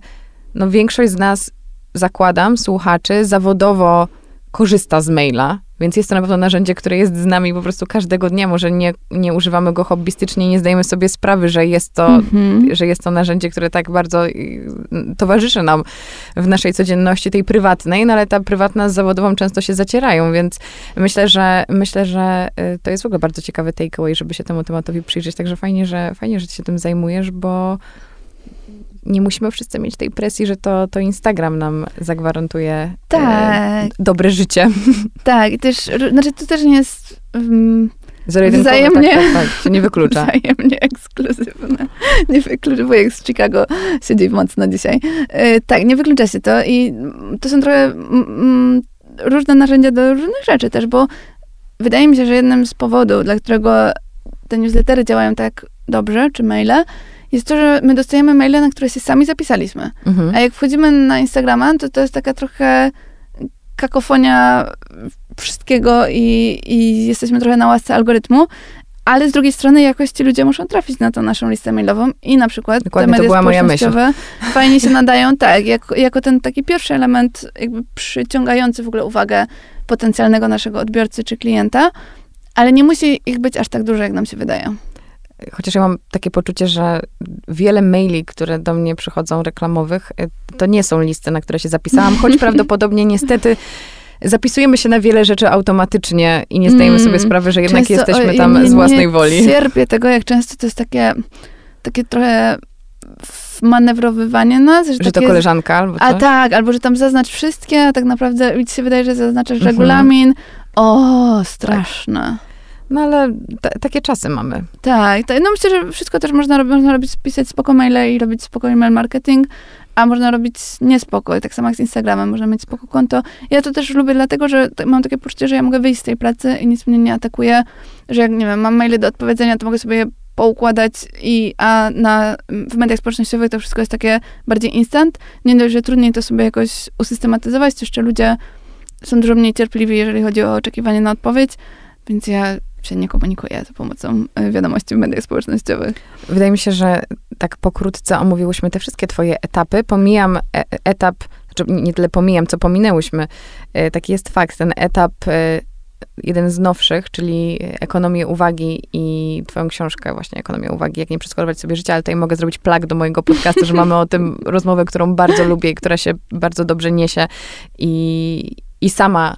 Speaker 1: no większość z nas, zakładam, słuchaczy, zawodowo korzysta z maila, więc jest to na pewno narzędzie, które jest z nami po prostu każdego dnia. Może nie, nie używamy go hobbystycznie, nie zdajemy sobie sprawy, że jest, to, mm-hmm. że jest to narzędzie, które tak bardzo y, towarzyszy nam w naszej codzienności, tej prywatnej, no ale ta prywatna z zawodową często się zacierają, więc myślę, że myślę, że y, to jest w ogóle bardzo ciekawy takeaway, żeby się temu tematowi przyjrzeć. Także fajnie, że fajnie, że ty się tym zajmujesz, bo nie musimy wszyscy mieć tej presji, że to, to Instagram nam zagwarantuje e,
Speaker 2: Tak.
Speaker 1: dobre życie.
Speaker 2: Tak, i też, znaczy to też nie jest um, Wzajemnie.
Speaker 1: Tak, tak, tak, nie wyklucza.
Speaker 2: wzajemnie ekskluzywne. Nie wyklucza, wujek z Chicago siedzi mocno dzisiaj. E, tak, nie wyklucza się to i to są trochę mm, różne narzędzia do różnych rzeczy też, bo wydaje mi się, że jednym z powodów, dla którego te newslettery działają tak dobrze, czy maile, jest to, że my dostajemy maile, na które się sami zapisaliśmy.
Speaker 1: Mhm.
Speaker 2: A jak wchodzimy na Instagrama, to to jest taka trochę kakofonia wszystkiego i, i jesteśmy trochę na łasce algorytmu. Ale z drugiej strony jakoś ci ludzie muszą trafić na tą naszą listę mailową i na przykład
Speaker 1: Dokładnie,
Speaker 2: te
Speaker 1: to
Speaker 2: media
Speaker 1: była myśl.
Speaker 2: społecznościowe fajnie się nadają, tak, jako, jako ten taki pierwszy element jakby przyciągający w ogóle uwagę potencjalnego naszego odbiorcy czy klienta, ale nie musi ich być aż tak dużo, jak nam się wydaje.
Speaker 1: Chociaż ja mam takie poczucie, że wiele maili, które do mnie przychodzą reklamowych, y, to nie są listy, na które się zapisałam, choć prawdopodobnie niestety zapisujemy się na wiele rzeczy automatycznie i nie zdajemy
Speaker 2: Mm.
Speaker 1: sobie sprawy, że jednak
Speaker 2: Często,
Speaker 1: jesteśmy
Speaker 2: o,
Speaker 1: tam
Speaker 2: nie-
Speaker 1: z własnej
Speaker 2: nie
Speaker 1: woli.
Speaker 2: cierpię tego, jak często to jest takie, takie trochę manewrowywanie nas, że,
Speaker 1: Że to koleżanka albo coś.
Speaker 2: A tak, albo że tam zaznacz wszystkie, a tak naprawdę mi się wydaje, że zaznaczasz
Speaker 1: Mhm.
Speaker 2: regulamin. O, straszne.
Speaker 1: No ale ta, takie czasy mamy.
Speaker 2: Tak, tak, no myślę, że wszystko też można robić, można robić, pisać spoko maile i robić spoko email marketing, a można robić niespoko. Tak samo jak z Instagramem, można mieć spoko konto. Ja to też lubię dlatego, że t- mam takie poczucie, że ja mogę wyjść z tej pracy i nic mnie nie atakuje, że jak, nie wiem, mam maile do odpowiedzenia, to mogę sobie je poukładać i, a na, w mediach społecznościowych to wszystko jest takie bardziej instant. Nie dość, że trudniej to sobie jakoś usystematyzować, to jeszcze ludzie są dużo mniej cierpliwi, jeżeli chodzi o oczekiwanie na odpowiedź, więc ja się nie komunikuję za pomocą y, wiadomości w mediach społecznościowych.
Speaker 1: Wydaje mi się, że tak pokrótce omówiłyśmy te wszystkie twoje etapy. Pomijam e- etap, znaczy nie tyle pomijam, co pominęłyśmy. E, Taki jest fakt, ten etap, e, jeden z nowszych, czyli ekonomię uwagi i twoją książkę właśnie Ekonomia uwagi, jak nie przeskorować sobie życie, ale tutaj mogę zrobić plak do mojego podcastu, że mamy o tym rozmowę, którą bardzo lubię i która się bardzo dobrze niesie i, i sama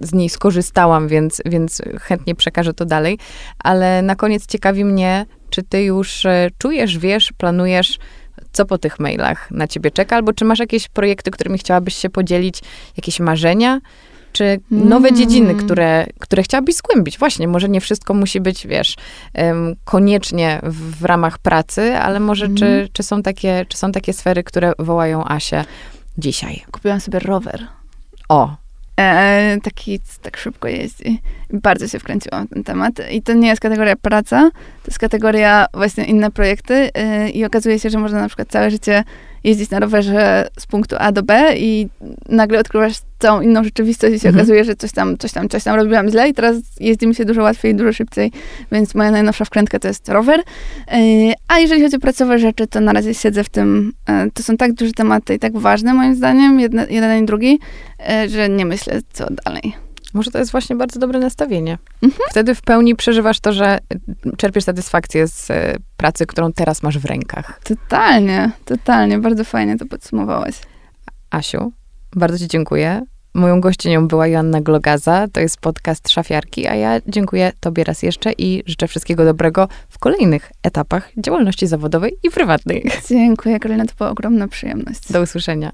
Speaker 1: z niej skorzystałam, więc, więc chętnie przekażę to dalej. Ale na koniec ciekawi mnie, czy ty już e, czujesz, wiesz, planujesz, co po tych mailach na ciebie czeka, albo czy masz jakieś projekty, którymi chciałabyś się podzielić, jakieś marzenia, czy nowe
Speaker 2: Mm.
Speaker 1: dziedziny, które, które chciałabyś zgłębić? Właśnie, może nie wszystko musi być, wiesz, em, koniecznie w, w ramach pracy, ale może czy,
Speaker 2: Mhm.
Speaker 1: czy, są takie, czy są takie sfery, które wołają Asię dzisiaj?
Speaker 2: Kupiłam sobie rower.
Speaker 1: O,
Speaker 2: E, taki tak szybko jeździ. Bardzo się wkręciłam w ten temat. I to nie jest kategoria praca, to jest kategoria właśnie inne projekty. E, I okazuje się, że można na przykład całe życie jeździć na rowerze z punktu A do B i nagle odkrywasz całą inną rzeczywistość i się
Speaker 1: Mhm.
Speaker 2: okazuje, że coś tam, coś tam, coś tam robiłam źle i teraz jeździ mi się dużo łatwiej i dużo szybciej, więc moja najnowsza wkrętka to jest rower. E, A jeżeli chodzi o pracowe rzeczy, to na razie siedzę w tym, e, to są tak duże tematy i tak ważne moim zdaniem, jedne, jeden i drugi, e, że nie myślę, co dalej.
Speaker 1: Może to jest właśnie bardzo dobre nastawienie.
Speaker 2: Mhm.
Speaker 1: Wtedy w pełni przeżywasz to, że czerpiesz satysfakcję z e, pracy, którą teraz masz w rękach.
Speaker 2: Totalnie, totalnie, bardzo fajnie to podsumowałaś.
Speaker 1: Asiu, bardzo ci dziękuję. Moją gościnią była Joanna Glogaza, to jest podcast Szafiarki, a ja dziękuję tobie raz jeszcze i życzę wszystkiego dobrego w kolejnych etapach działalności zawodowej i prywatnej.
Speaker 2: Dziękuję, Karolina, to była ogromna przyjemność.
Speaker 1: Do usłyszenia.